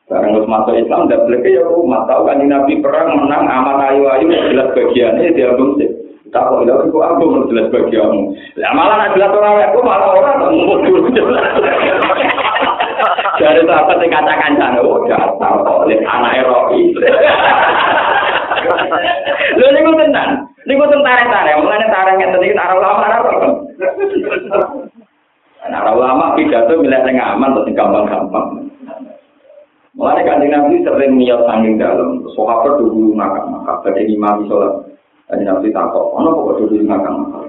Barang harus masuk Islam, dan boleh ya rumah. Tahu kan Nabi perang menang aman ayu ayu jelas bagiannya dia belum sih. Kok itu kok aku jelas bagianmu. Lah malah nak jelas orang aku malah orang tak mau Dari sahabat yang katakan sana, oh jatuh oleh anak Eropa. Lho niku tenan. Niku tentara-tentara, mulane tentara ngeten iki ulama ora Nah, ulama pidato milih sing aman terus gampang-gampang. Mulai kanjeng Nabi sering niat sanging dalam, sahabat dulu makan makan, jadi imam sholat. Kanjeng Nabi takut, mana pokok dulu makan makan.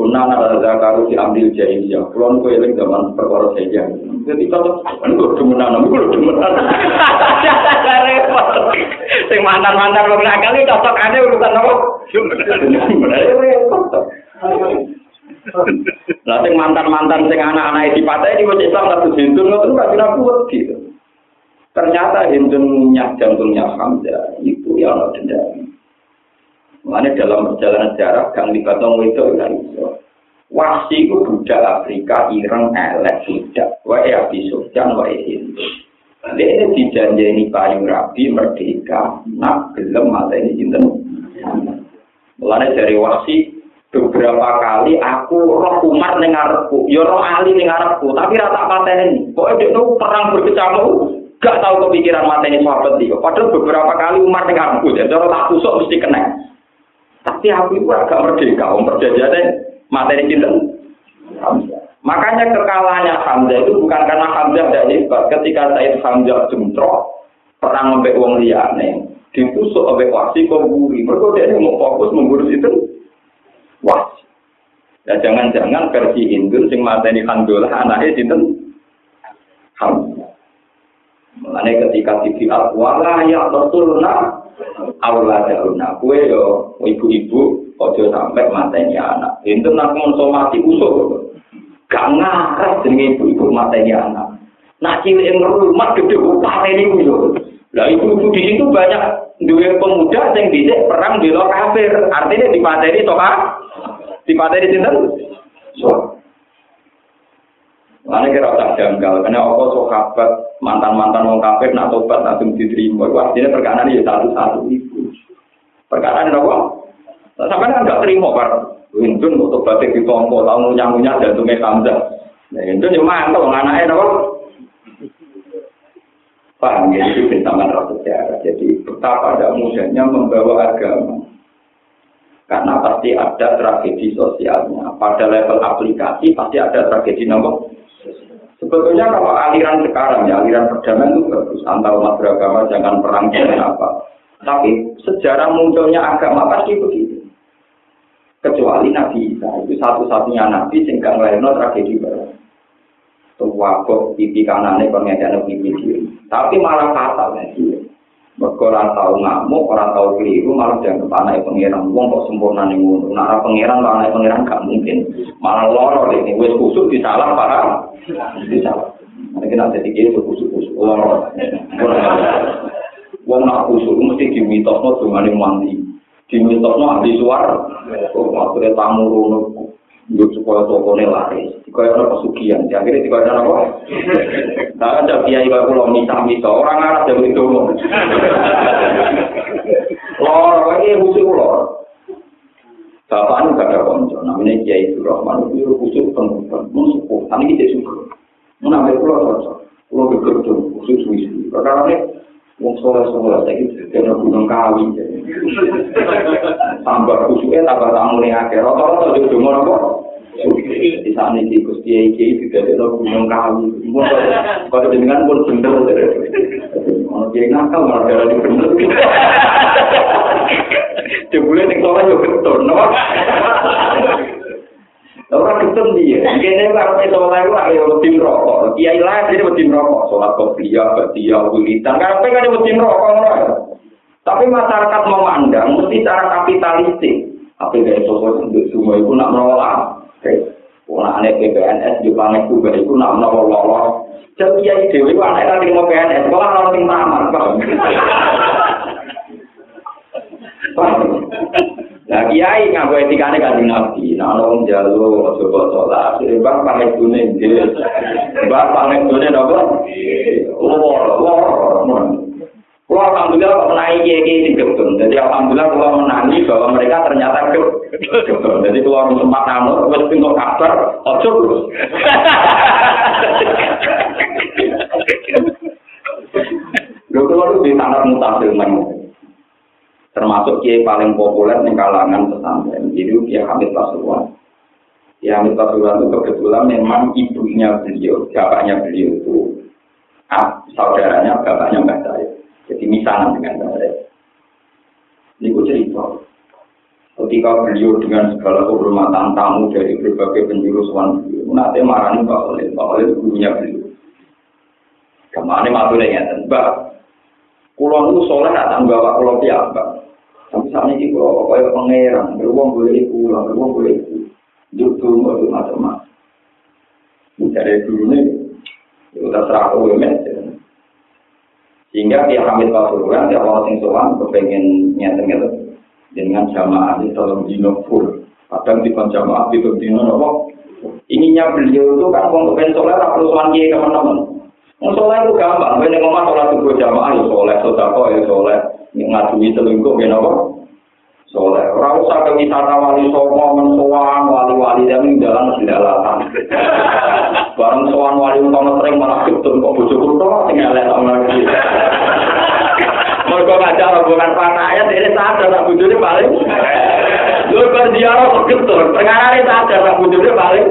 Kuna nara zakaru di ambil jahiliyah. Kulon kue eling zaman perkara saja. Jadi kalau kan gue demenan, gue demenan. Repot. Sing mantan mantan lo nakal itu cocok aja urusan apa? Repot. Lah sing mantan-mantan sing anak-anak di pantai di wajah Islam satu hindun ngoten gak kira kuat gitu. Ternyata hindun minyak jantungnya Hamzah itu yang ada dendam. Mana dalam perjalanan sejarah gang di Batong itu kan iso. Wasi itu budak Afrika, Iran, elek budak. Wae Abi Sufyan, wae Hindu. Dia dijanjeni payu rabi merdeka, nak gelem mata ini cinta. Mulanya dari wasi beberapa kali aku roh Umar ning ngarepku, ya roh Ali ning ngarepku, tapi rata pateni. Pokoke dia perang berkecamuk, gak tahu kepikiran mateni sahabat dia. Padahal beberapa kali Umar ning ngarepku, jadi orang tak tusuk mesti kena. Tapi aku itu agak merdeka, om perjanjiannya materi cinta. Makanya kekalahannya Hamzah itu bukan karena Hamzah tidak hebat. Ketika Said Hamzah jumtrok, perang sampai wong liane, ditusuk oleh wasi kok buri. Mereka dia mau fokus mengurus itu wasi. Ya jangan-jangan versi Hindu sing materi Hamzah anaknya cinta Hamzah. Mulane ketika tibi wala ya tertulna Allah jaruna kue yo ibu-ibu ojo sampai matanya anak. Itu nak mau mati usul. Gak ngarep dengan ibu-ibu matanya anak. Nak cilik yang rumah gede upate ini usul. Lah ibu-ibu di situ banyak duwe pemuda sing dhisik perang di kafir. Artinya di to, toka, di materi cinta. Mana kira tak janggal, karena apa sahabat mantan-mantan wong kafir nak tobat langsung diterima. Artinya perkara ini satu-satu itu. Perkara ini apa? Sampai kan nggak terima kan? Windun untuk batik di tongko, tahu ngunyah-ngunyah dan tumis hamzah. Nah, itu cuma mantap, anaknya apa? Paham ya, itu bentaman rasa sejarah. Jadi betapa ada mudahnya membawa agama. Karena pasti ada tragedi sosialnya. Pada level aplikasi pasti ada tragedi nomor Sebetulnya kalau aliran sekarang ya, aliran perdamaian itu bagus. Antar umat beragama jangan perang jangan apa. Tapi sejarah munculnya agama pasti begitu. Kecuali Nabi Isa itu satu-satunya Nabi sehingga ngelahirno tragedi baru. Wabok pipi kanannya pengen pipi kiri. Tapi malah fatal ya dia. Mereka orang tahu ngamuk, orang tahu keliru, malah yang kepanai pengiran. Uang kok sempurna nih ngono. Nah, ora pangeran, orang naik pangeran gak mungkin. Malah loro deh, ini wes kusuk di salam, para. Di salam. Nanti kita jadi kiri, wes kusuk, kusuk. Lorok. Uang nak kusuk, mesti diwitok, no, cuma nih mandi. Diwitok, no, ahli suar. Oh, tamu, no, Yo supaya toko ini laris. Jika ada pesugihan, ya akhirnya jika ada apa? Nah, ada kiai kalau pulau misa-misa, orang Arab yang itu. Lor, ini khusus lor. Bapak ini gak ada konco, namanya Kiai Rahman, itu khusus pengumuman, mensukuh, ini kita suka. Menamai pulau cocok, pulau bekerja, khusus wisi. Perkara ini, Wong soleh soleh saya gitu, karena gunung kawi. Tambah khususnya tambah tamu nih akhir. Rata-rata juga cuma apa? Di sana di Gusti Iki juga ada gunung kawi. Kalau dengan pun bener. Kalau dia nakal malah dari bener. Jebule ning soleh yo betul, no? Orang ketemu dia, kene karo peso lae ora yo tim rokok. Kiai lae dhewe tim rokok, salat kopiah, batia, wilitan. Karepe kan tim rokok ngono. Tapi masyarakat memandang mesti cara kapitalistik. Apa gaya sosok untuk semua itu nak menolak. Wulane ke PNS di pamit ku ben iku nang nopo lolo. Cek iya dhewe ku anake nang mau PNS, kok ana sing tamat, Bang. Lah kiai nganggo etikane kan di nabi, nang ono wong jalu aja. Bang pamit ku dhewe. Bang pamit ku ning nopo? Lolo, lolo. Kalau alhamdulillah kok menangi kiai kiai. Jadi alhamdulillah kalau menangi bahwa mereka ternyata gedung. Jadi kalau orang sempat ngamuk, terus pintu kabar, ojo terus. Lalu kalau di sangat mutasil termasuk kiai paling populer di kalangan pesantren jadi kiai Hamid Pasuruan kiai Hamid Pasuruan itu kebetulan memang ibunya beliau bapaknya beliau itu ah, saudaranya bapaknya mbak saya jadi misalnya dengan saya ini gue cerita ketika beliau dengan segala kehormatan tamu dari berbagai penjuru suan beliau, nanti marani Pak Khalil, Pak Khalil gurunya beliau. Ke mana matur ya Mbak? Pulau itu soleh datang bawa pulau piambak. Sampai saat ini pulau pokoknya pangeran, beruang boleh pulang, beruang boleh. Duduk dulu macam-macam. Dari dulu nih, itu terserah aku ya Sehingga dia Hamid Pasuruan, dia orang sing sowan kepengen nyata-nyata dengan jamaah ini dalam dino full. Kadang di jamaah itu dino nopo. Ininya beliau itu kan untuk kepengen soleh, perlu sowan teman-teman. Mau soleh itu gampang, gue ngomong sholat subuh jamaah ya soleh, sodako ya soleh, ngadui selingkuh ya nopo. Soleh, orang usah ke wisata wali songo, mensoan, wali-wali dan jalan mesti dalatan. Barang soan wali utama sering malah getun kok bojo kulo tinggal lihat sama lagi. Mereka ngajar rombongan panaya, ini sadar tak bojone paling. Lu berziarah kok getun, perkara ini sadar tak bojone paling.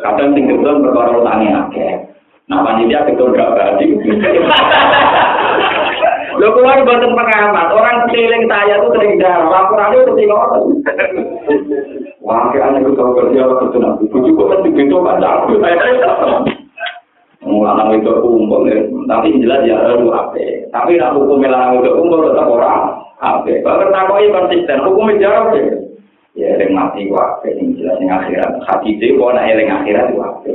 Kadang sing getun perkara akeh. Nah, panitia getun gak berarti. Lo keluar buatan pengamat, orang keliling saya tuh sering darah, laporannya itu tinggal Wah, kayak aneh tahu kerja apa kerja nanti. Bujuk kok kan begitu baca aku. Lanang itu ya, tapi jelas ya harus apa. Tapi nak hukum lanang itu kumpul tetap orang apa. Kalau takoi konsisten, hukum jawab ya. Ya, yang mati wape, yang jelas yang akhirat. Hati itu, kok nak yang akhirat wape.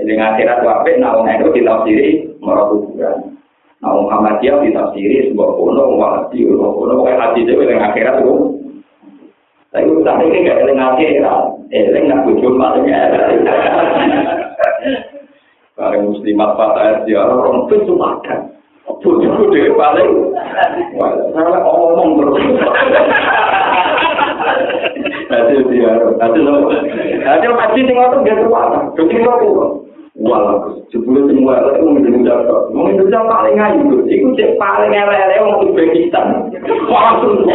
Yang akhirat wape, nah orang itu ditafsiri merah kuburan. Nah, Muhammadiyah ditafsiri sebuah kuno, wahdi, kuno, pokoknya hati itu yang akhirat itu. Tapi utang ini gak eling akhirat, eling nak bujuk paling. Kalau muslimat patah dia orang itu cuma kan. Bujuk dia paling, saya ngomong terus. Nanti dia, nanti lo, nanti pasti tinggal tuh dia keluar, jadi lo Wah, sebelum semua itu mau Indonesia, mau Indonesia paling ayu, itu cek paling elek-elek mau Uzbekistan, langsung.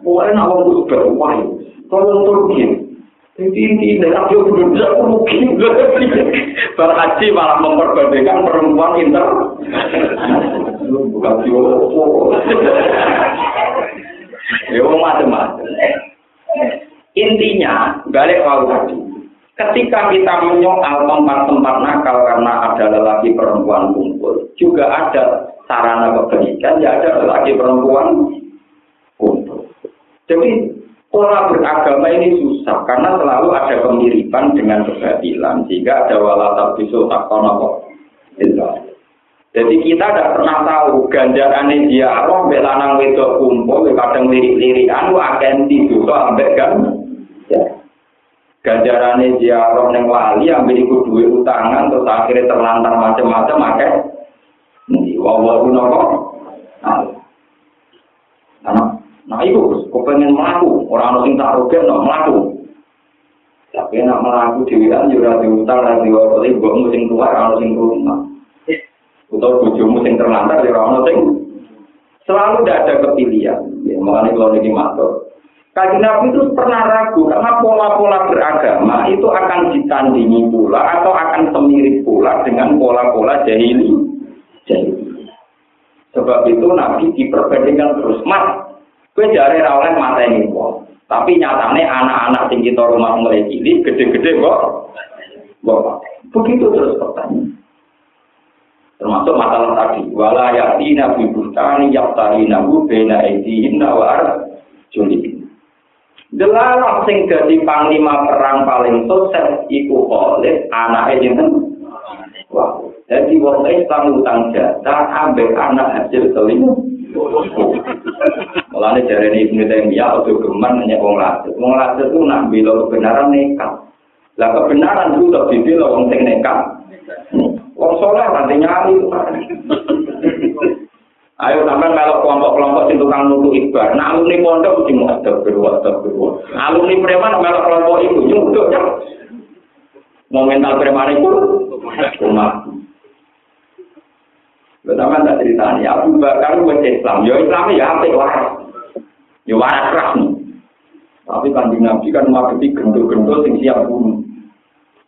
Pokoknya nak orang Uzbek, wah, kalau Turki, Jadi ini dalam jauh Indonesia mungkin berhaji malah memperbandingkan perempuan inter. Bukan Tiongkok. Ya, macam-macam. Intinya, balik kalau tadi. Ketika kita menyoal tempat-tempat nakal karena ada lelaki perempuan kumpul, juga ada sarana kebaikan, ya ada lelaki perempuan kumpul. Jadi pola beragama ini susah karena selalu ada kemiripan dengan kebatilan, sehingga ada walatat bisul takonopo. Jadi kita tidak pernah tahu ganjaran dia Allah belanang wedok kumpul, kadang lirik-lirikan, akan tidur sampai kan. Ya. Ganjarane ziarah ning wali ambil ikut duit utangan terus akhirnya terlantar macam-macam akeh. Nanti wawa nopo? Nah nah itu kok pengen melaku. Orang sing tak rugen no melaku. Tapi nak melaku di wilayah juga di utang dan di waktu itu gue musim tua orang sing rumah atau bujumu sing terlantar di orang sing selalu tidak ada kepilihan. Ya makanya kalau ini matur Kaji Nabi itu pernah ragu karena pola-pola beragama itu akan ditandingi pula atau akan semirip pula dengan pola-pola jahili. jahili. Sebab itu Nabi diperbandingkan terus. Mas, gue jari rawleh mata ini kok. Tapi nyatanya anak-anak tinggi kita rumah mulai cilik, gede-gede kok. Begitu terus pertanyaan. Termasuk masalah tadi. Wala yakti nabi bustani yaktari nabu bena edihin nawar julik. Delalah sing dadi panglima perang paling sukses iku Khalid, anake jeneng Wah, jadi wong Islam utang jatah ambek anak hasil kelima. Mulane jarene Ibnu Taimiyah atau geman nanya wong lasut. Wong lasut itu nak bila kebenaran nekat. Lah kebenaran itu tak dibela wong sing nekat. Wong soleh nanti nyali. Ayo sampai melok kelompok-kelompok sing tukang nutu ibar. Nah alumni pondok mesti mau ada ada berdua. Alumni preman melok kelompok itu nyuduk ya. Mau mental preman itu cuma. Pertama tak ceritanya, Abu Bakar baca Islam. Ya Islam ya apa. Ya waras rasmi. Tapi kanjeng Nabi kan menghadapi gendul-gendul sing siap bunuh.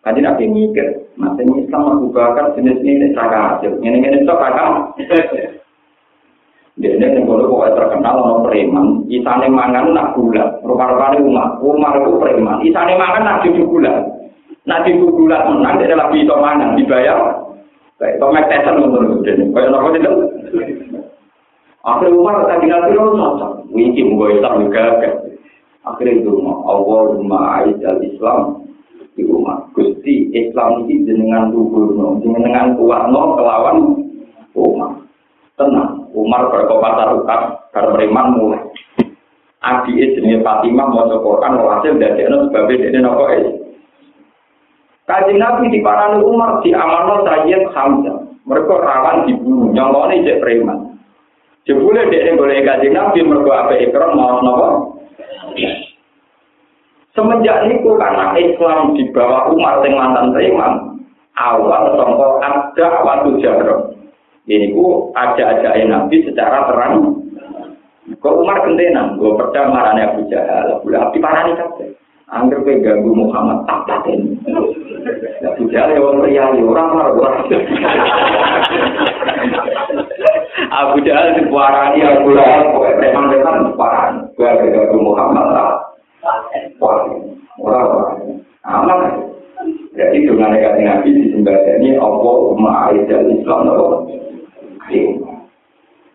Kanjeng Nabi mikir, masih Islam Abu Bakar jenis ini cakap hasil. Ini ini cakap Dene ning kono kok terkenal ana preman, isane mangan nak gula. Rupa-rupane umat, umat itu preman. Isane mangan nak cucu gula. Nak cucu gula menang dia lagi iso mangan dibayar. Kayak Tomek Tyson ngono dene. Kayak nopo itu? Akhirnya Umar tak tinggal di rumah, wiki mungkin tak juga Akhirnya itu Allahumma aizal Islam di rumah. Gusti Islam ini jenengan tubuh, jenengan kuat no kelawan umat. Umar berkobar tarukat, berpreman mulai. Adi jenis Fatimah mau Quran hasil dari itu sebabnya ini nopo es. Kaji Nabi di parani Umar di amanah Sayyid Hamzah. Mereka rawan dibunuh, nyolone cek preman. Jebule dia boleh kaji Nabi mereka apa ikram mau nopo. Semenjak itu karena Islam di bawah Umar yang mantan preman, awal songkok ada waktu jahro. Ini ku aja-aja Nabi secara terang. Kok Umar gentenan, gue percaya marahnya Abu Jahal, Abu Lahab parani kabeh. Angger kowe ganggu Muhammad tak paten. Abu Jahal ya wong riya orang marah orang. Abu Jahal diparani Abu Lahab, kowe preman-preman diparani. Kowe ganggu Muhammad tak. Wah, orang aman. Jadi dengan negatif Nabi disembadani Allah ma'aidal Islam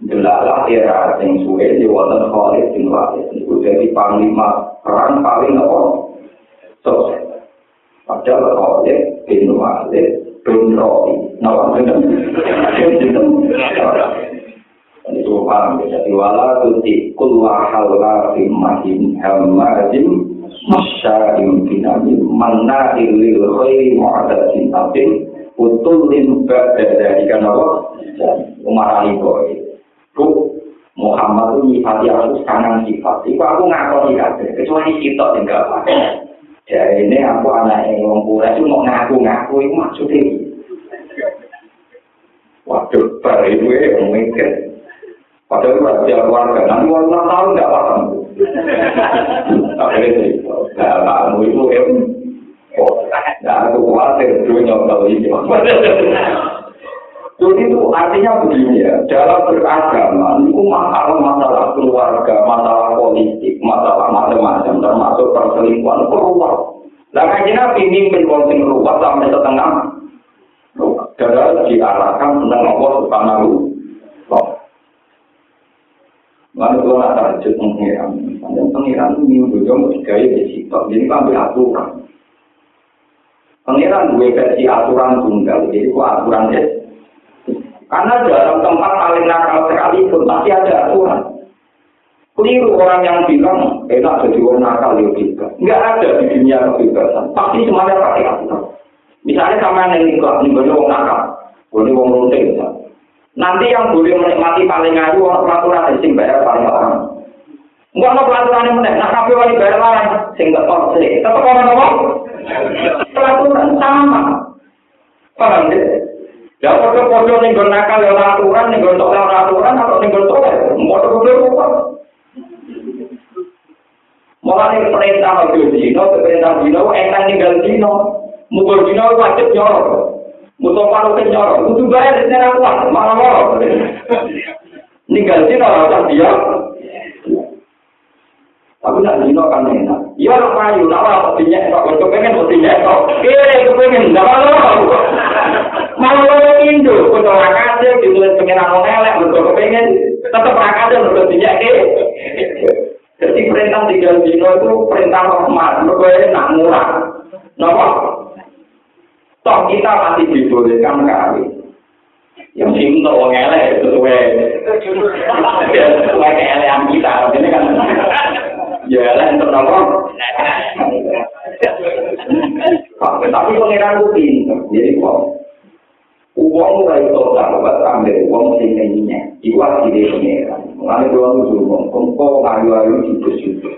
Jelalah era sing suwe di wonten Khalid bin Walid itu jadi panglima perang paling apa? Sukses. Padahal Khalid bin Walid bin Rabi. Nama benar. Ini itu paham ya. Jadi wala tuti kulwa halwa mahin hamadin masya'im binamin manna ilil khairi mu'adatin abin utul limba dari kanawah Umar Ali Boy. Bu, Muhammad itu nyifati aku kanan sifat. Iku aku ngakoni kabeh, kecuali kita tinggal apa. Ya ini aku anak yang ngomong itu mau ngaku-ngaku itu maksudnya. Waduh, bar itu ya mikir. Padahal itu rahasia keluarga, nanti mau enam tahun nggak paham. Tapi itu, nah, kamu itu ya, oh, nah, aku khawatir, dulu nyokal ini. Jadi itu artinya begini ya, dalam beragama itu masalah-masalah keluarga, masalah politik, masalah macam-macam, termasuk perselingkuhan keluar. Nah, kaji Nabi mimpin konting ruwet sampai setengah. Darah diarahkan tentang Allah subhanahu Lalu kalau nak tahajud pengiran, dan pengiran itu minggu juga mau digaya di situ, jadi kan aturan. Pengiran gue versi aturan tunggal, jadi aturan ya karena dalam tempat paling nakal sekalipun pasti ada aturan. Keliru orang yang bilang enak jadi orang nakal ya juga. Enggak ada di dunia kebebasan. Pasti semuanya pakai aturan. Misalnya sama yang ini boleh orang nakal, boleh orang rutin. Nanti yang boleh menikmati paling ayu orang peraturan sing bayar paling orang. Enggak ada pelaturan yang menek, nak kabeh wali bayar lain, sing gak tau sih. Tetap orang apa? Pelaturan sama. Paham deh? Ya foto-foto ning gon nakal ya aturan, ning gon ora aturan atau ning gon tolak. Foto-foto kok. Mulane perintah itu dino, perintah dino enak ninggal dino. Mukul dino wajib nyorok. Musuh paru ke nyorok. Kudu bayar di sana kuat, malah nyorok. Ninggal dino ora dia. Tapi nak dino kan enak. Ya ora payu, nak ora dinyek kok kepengen kok dinyek kok. Kire kepengen, ndak apa Malah lo Indo, kudu rakase ditulis pengiran wong elek, mergo kepengen tetep rakase mergo dinyek Jadi perintah tiga dino itu perintah rahmat, mergo enak murah. Napa? Toh kita masih dibolehkan kali. Yang sing untuk wong elek sesuai sesuai keelean kita. Ini kan ya elek untuk nopo. Tapi pengiran pinter, jadi kok. Uang mulai total, buat ambil uang sing lainnya. Iku asli pengiran. Mengenai uang itu uang, kongko ayu-ayu judes-judes.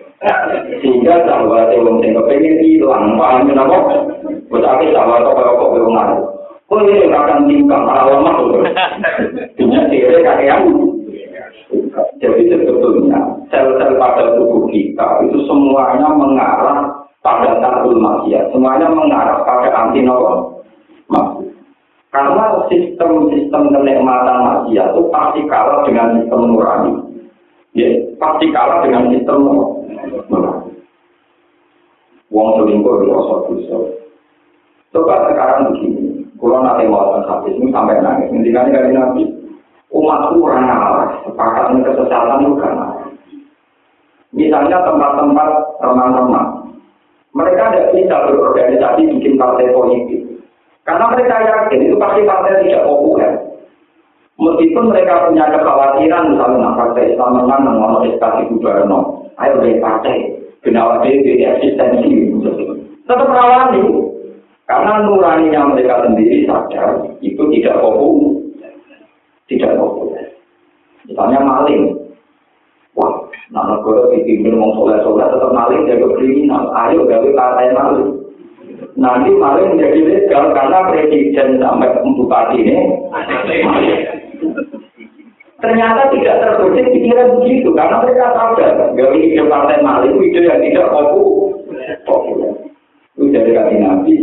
Sehingga sahabat uang sing kepengen hilang, paham kenapa? Tetapi sahabat kok kok belum Kok ini akan tingkang alamat itu? Punya kira kakek Jadi sebetulnya sel-sel pada tubuh kita itu semuanya mengarah pada takul maksiat, semuanya mengarah pada anti nopo Karena sistem-sistem kenikmatan manusia itu pasti kalah dengan sistem nurani. Ya, pasti kalah dengan sistem nurani. Wong selingkuh itu rasa dosa. Coba sekarang begini, kalau nanti mau hadis ini sampai nangis, nanti kan dari nabi, umatku orang ngalah, sepakat dengan kesesatan itu kan Misalnya tempat-tempat teman-teman, mereka tidak bisa berorganisasi bikin partai politik. Karena mereka yakin itu pasti partai tidak populer. Meskipun mereka punya kekhawatiran, misalnya nah, partai Islam menang, mengenai SKT Guberno, ayo dari partai, kenapa dia eksistensi, tetap rawani. Karena nuraninya mereka sendiri sadar, itu tidak populer. Tidak populer. Misalnya maling. Wah, nah negara dipimpin ngomong soleh-soleh tetap maling, jaga kriminal. Ayo gawe partai maling. Nanti malah menjadi legal karena presiden sampai bupati ini. Ternyata tidak terbesit pikiran begitu karena mereka sadar gak ide partai maling ide yang tidak populer. Itu dari kaki nabi.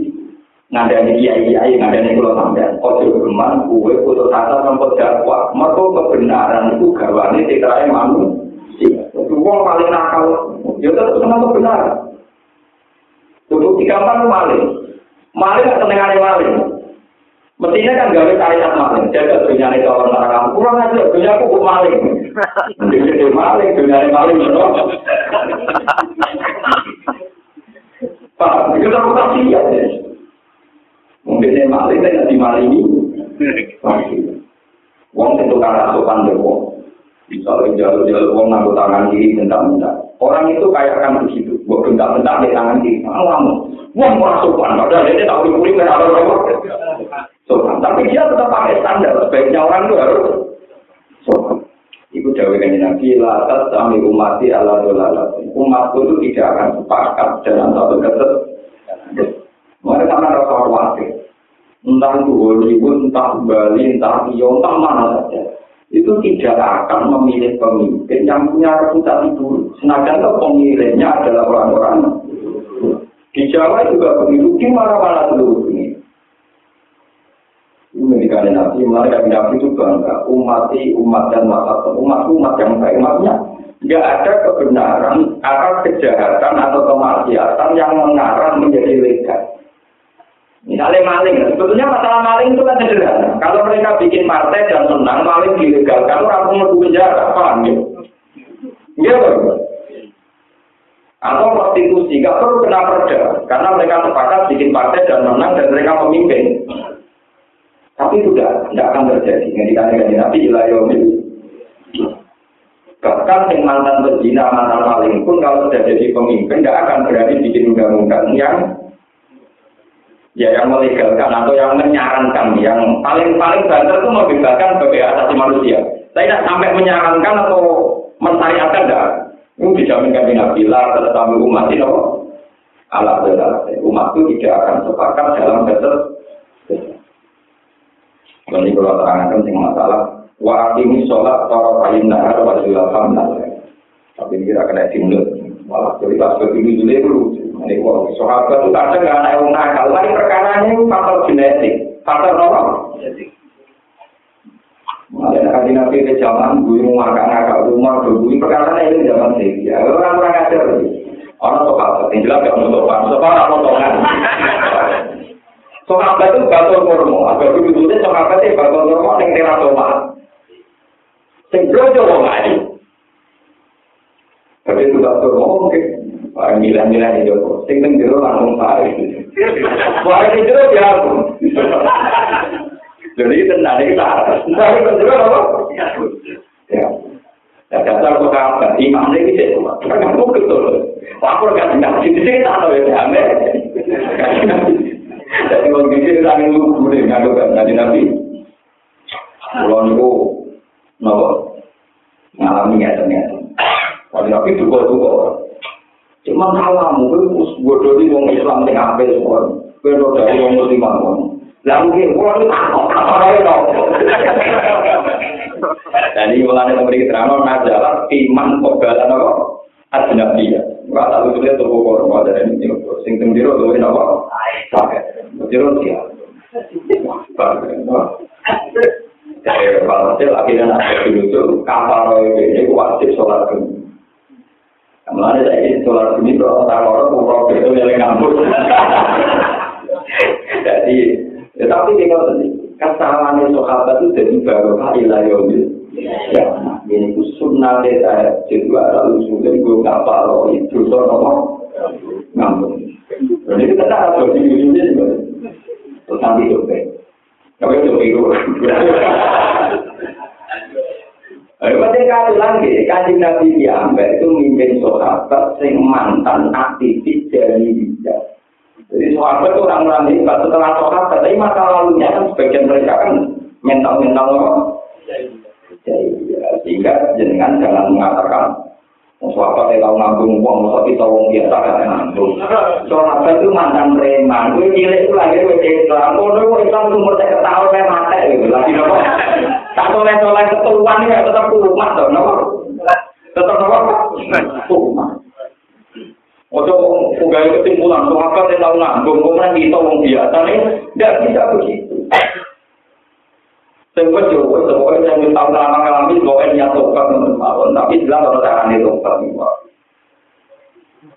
Ngadani kiai kiai ngadani kalau sampai ojo geman kue putus asa sampai dakwah. Mereka kebenaran itu gawane tidak manusia. Itu paling nakal ya tetap senang kebenaran Untuk digampang maling. Maling atau tengah maling. Mestinya kan gawe syariat maling. Jaga dunia ini kalau kamu kurang aja dunia aku maling. Jadi maling, dunia ini maling benar. Pak, itu reputasi ya. Mungkin ini maling, tidak dimalingi. Wong itu karena sopan deh, Misalnya jalur-jalur wong nganggo tangan kiri bentak-bentak. Orang itu kayak akan begitu. Bentak-bentak di tangan kiri. Lama. Wong merasa sopan. Padahal dia tak kan ada apa Sopan. Tapi dia tetap pakai standar. Sebaiknya orang itu harus sopan. Iku jawab kan Nabi, latas sami umati ala dolalat. Umatku itu tidak akan sepakat dalam satu keset. Mereka sama rasa khawatir. Entah itu Hollywood, entah Bali, entah Rio, entah mana saja. Itu tidak akan memilih pemimpin yang punya reputasi buruk. Sengaja pemilihnya adalah orang-orang di Jawa juga begitu, di mana-mana seluruh dunia. Ini ketika Nabi, dari Nabi itu bangga, umat umat dan mata umat umat yang baik, umatnya nggak ada kebenaran atas kejahatan atau kemaksiatan yang mengarah menjadi legal. Misalnya maling, sebetulnya masalah maling itu kan sederhana. Kalau mereka bikin partai dan menang, maling dilegalkan, orang pun mau penjara, paham ya? Iya kan? Atau prostitusi, nggak perlu kena perda, karena mereka sepakat bikin partai dan menang dan mereka pemimpin. Tapi itu tidak, akan terjadi. Yang dikatakan Nabi Ilayomi. Bahkan yang mantan berzina, mantan maling pun kalau sudah jadi pemimpin, tidak akan berani bikin undang-undang yang ya yang melegalkan atau yang menyarankan yang paling paling banter itu membebaskan sebagai asasi manusia. Saya tidak sampai menyarankan atau mensyariatkan dah. Ini dijaminkan di Nabi lah tetapi umat itu ala umat itu tidak akan sepakat dalam betul. Ini kalau terangkan tentang masalah wa ini sholat kain nahar wa julafam Tapi ini kira kena timur. Malah cerita seperti ini dulu Ini kok sahabat itu kadang nggak ada yang nakal. Lagi perkara ini faktor genetik, faktor apa? Ada kaji nabi ke zaman gue mau makan nakal rumah gue perkara ini zaman sih. Ya orang orang ajar. Orang sahabat yang jelas gak mau sopan, sopan apa sopan? Sahabat itu batu kurma, agak begitu deh sahabat itu batu kurma yang teratoma. Sing blojo wong ayu. Itu batu kurma mungkin milah-milah di Joko. Sing teng jero langsung pare. Pare di jero ya. Jadi tenang iki tak. Tapi teng jero apa? Ya. Ya dasar kok apa? Imam iki sik. Kan kok betul. Aku kan ndak sini tak ada ya ame. Jadi wong tak nunggu gune ngaku kan nabi nabi. Kulo niku napa? Ngalami ya ternyata. Kalau nabi duga-duga Cuma salamu, kowe wis bodoni wong Islam sing apik semua. Ora dari wong muslim mon. Lah mungkin kulo iki tak ora ono. Dan ini mulanya memberi keterangan najalah iman kobalan apa? Ajnabi ya. Enggak tahu itu dia tubuh korban dan ini sing tembiro tuh ini apa? Tembiro dia. Jadi walhasil akhirnya nak dulu kapal ini wajib sholat dulu. Mulane saiki sholat ini kalau tak loro kuro itu yang ngambur. Jadi, ya tapi tinggal tadi kesalahan sahabat itu jadi baru kali layomil. Ya, ini ku sunnah deh saya jadi lalu sudah gue kapal itu sono ngambur. Jadi kita tak ada di sini terus nanti coba. Tapi itu itu. Ayo penting kali lagi, kaji Nabi Diambil itu mimpin sahabat sing mantan aktivis dari bijak. Jadi sahabat itu orang-orang hebat setelah sahabat, tapi masa lalunya kan sebagian mereka kan mental-mental apa? Jadi, sehingga jenengan jangan mengatakan Sahabat yang tahu ngambung uang, masa kita uang biasa kan ngambung. Sahabat itu mantan preman, gue cilik itu lagi gue Islam. Oh, gue Islam tuh umur saya ketahuan saya mati gitu. Lagi nopo, tak soleh soleh ketuan ini harus tetap rumah dong, no? Tetap apa? Rumah. Untuk pegawai kesimpulan, tuh apa yang tahu nggak? Bungkungan di tolong biasa nih, tidak bisa begitu. Saya buat jauh, sebagai yang minta ulama kami, bahwa ini yang tukar menurut tapi jelas orang yang ini tukar semua.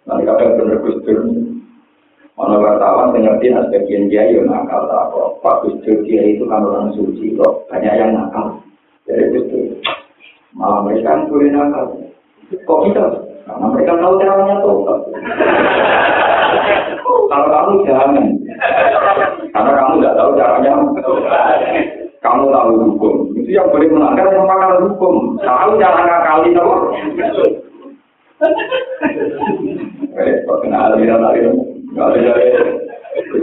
Nanti kadang benar-benar Ono wartawan yang ngerti nah sebagian dia yo nakal kok. Pak Gus Dur dia itu kan orang suci kok, banyak yang nakal. Jadi Dur. Malah mereka kan boleh nakal. Kok kita? Karena mereka tahu caranya tobat. Kalau kamu jangan. Karena kamu nggak tahu caranya. kamu tahu hukum. Itu yang boleh melanggar yang pakar hukum. Tahu cara ngakali tahu. Eh, kok kena aliran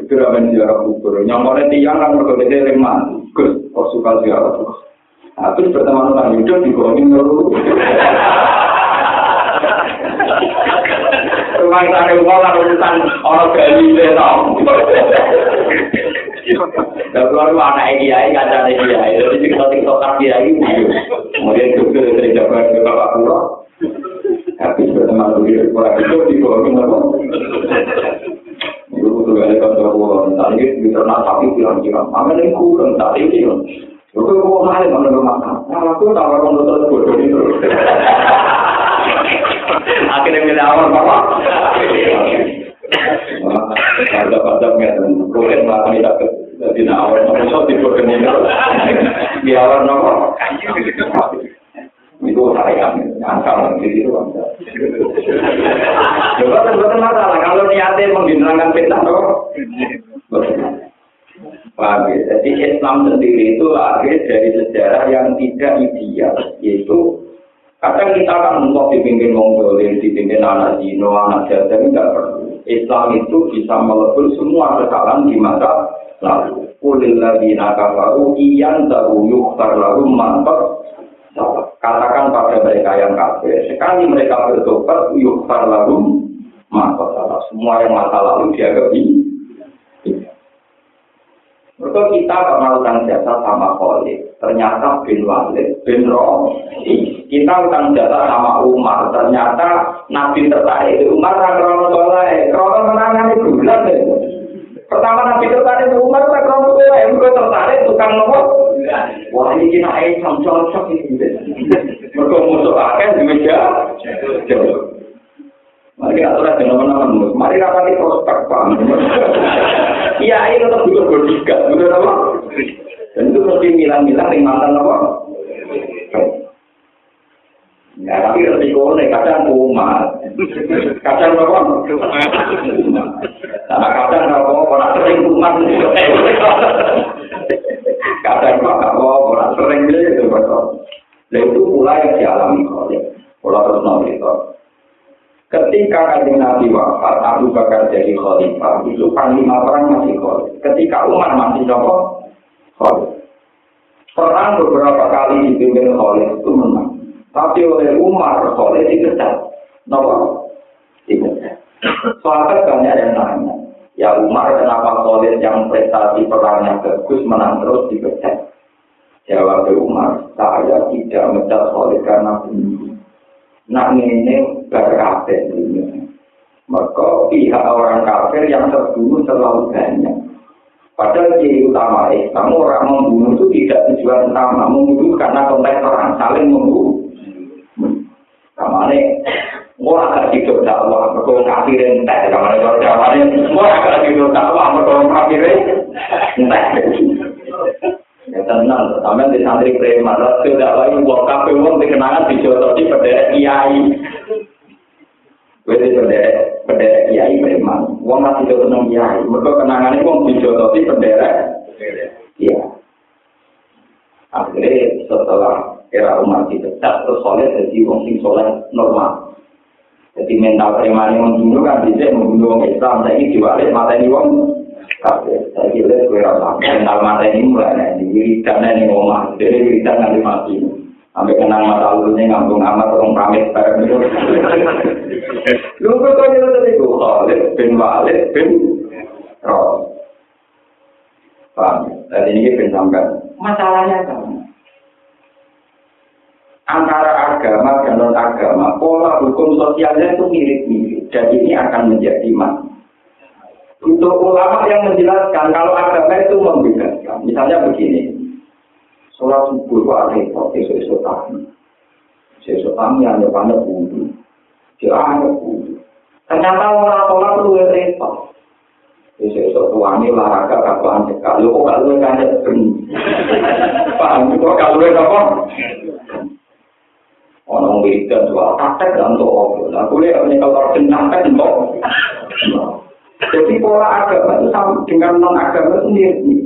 kira men ziarah kubur nyamane tiyang nang mergo dhewe Gus kok suka ziarah Gus Nah, terus pertama nonton hidup di kolonin dulu. Rumah kita wong lan lah, urusan orang Bali itu ya, tau. Dan keluar itu anak EGI, kaca EGI. Jadi, kita tiktokan dia ini. Kemudian, dokter dari jawaban ke Bapak Pura. Tapi, pertama nonton hidup di kolonin dulu. Apa? Itu butuh kali kantor pulau. Tadi di ternak sapi bilang-bilang, mana ini kurang tak ini. Itu kok mahal mana rumah Nah, aku tak orang nonton bodoh itu. Akhirnya milih awal bapak. Ada pada ngeten, kulit melakukan tidak jadi awal nopo so tipe kening. Di awal nopo. Itu saya angkal di situ. Coba sebetulnya masalah kalau niatnya menghilangkan fitnah nopo. Paham ya? Jadi Islam sendiri itu lahir dari sejarah yang tidak ideal, yaitu kadang kita kan untuk dipimpin mongolin, dipimpin anak Dino, anak Jawa, tidak perlu. Islam itu bisa melebur semua kesalahan di masa lalu. Kulil ladina kafaru iyan tahu yukhtar lalu mantap. Katakan pada mereka yang kafir, sekali mereka bertobat yukhtar lalu mantap. Semua yang masa lalu dianggap ini. Mereka kita utang jasa sama Khalid. Ternyata bin Walid, bin Rohi. Kita utang jasa sama Umar. Ternyata Nabi tertarik. Umar krono soleh. Krono menangan itu bulan deh. Pertama Nabi tertarik itu Umar tak krono soleh. Mereka tertarik tukang nopo. Wah ini kena air cocok ini. Mereka musuh akan di meja. Mari kita aturan dengan teman-teman. Mari rapati prospek pak. Iya ini tetap juga berdikat, betul apa? Dan itu mesti milah-milah yang mantan apa? Ya tapi resiko nih kadang kumat, kadang apa? Karena kadang apa? Orang sering kumat. Kadang apa? Orang sering itu betul. Dan itu pula yang dialami pola terus nanti Ketika kanjeng Nabi wafat, Abu Bakar jadi khalifah, itu panglima perang masih khalifah. Ketika Umar masih nopo khalifah. Perang beberapa kali dipimpin khalifah itu menang. Tapi oleh Umar khalifah dikecat. Nopo? Dikecat. Soalnya banyak yang nanya. Ya Umar kenapa khalifah yang prestasi perangnya bagus menang terus dikecat? Jawab Umar, saya tidak mencat khalifah karena bunuh. Nak ini berkafir dunia. Maka pihak orang kafir yang terbunuh terlalu banyak. Padahal ciri utama Islam orang membunuh itu tidak tujuan utama membunuh karena konteks perang saling membunuh. Sama ini, orang akan hidup dakwah, mereka kafirin entek. Sama ini, orang akan hidup dakwah, mereka kafirin entek. Ya tenang, sampai di santri preman, rasul dakwah ini buat kafe uang dikenangan dijodohi pada kiai. Gue di penderek kiai preman. Uang masih jodoh nang kiai. Mereka kenangannya uang dijodohi penderek. Iya. Akhirnya setelah era umat dipecat, terus soleh jadi uang sing soleh normal. Jadi mental preman yang membunuh kan bisa membunuh orang Islam. Saya ini diwalik mata ini uang. Kafir. Saya kira gue rasa mental mata ini mulai nih. Wiridan ini ngomong. Jadi wiridan nanti mati. Sampai kenang mata lalunya ngambung amat orang pamit bareng itu. Lu kok kok itu tadi gue Khalid bin Walid bin Roh. Paham? Dan ini bin sampai masalahnya kan antara agama dan non agama pola hukum sosialnya itu mirip-mirip dan ini akan menjadi mas. Untuk ulama yang menjelaskan kalau agama itu membedakan, misalnya begini, sholat subuh itu ada repot, esok-esok tahun. Esok tahun yang depannya wudhu. Dia ada wudhu. Ternyata orang sholat itu repot. Esok-esok tuani olahraga kapan sekali. Lu kan ben. Paham gak lu apa? Orang wiridan soal praktek dan untuk apa. Nah, boleh ini kalau jenangkan untuk. Jadi pola agama itu sama dengan non agama mirip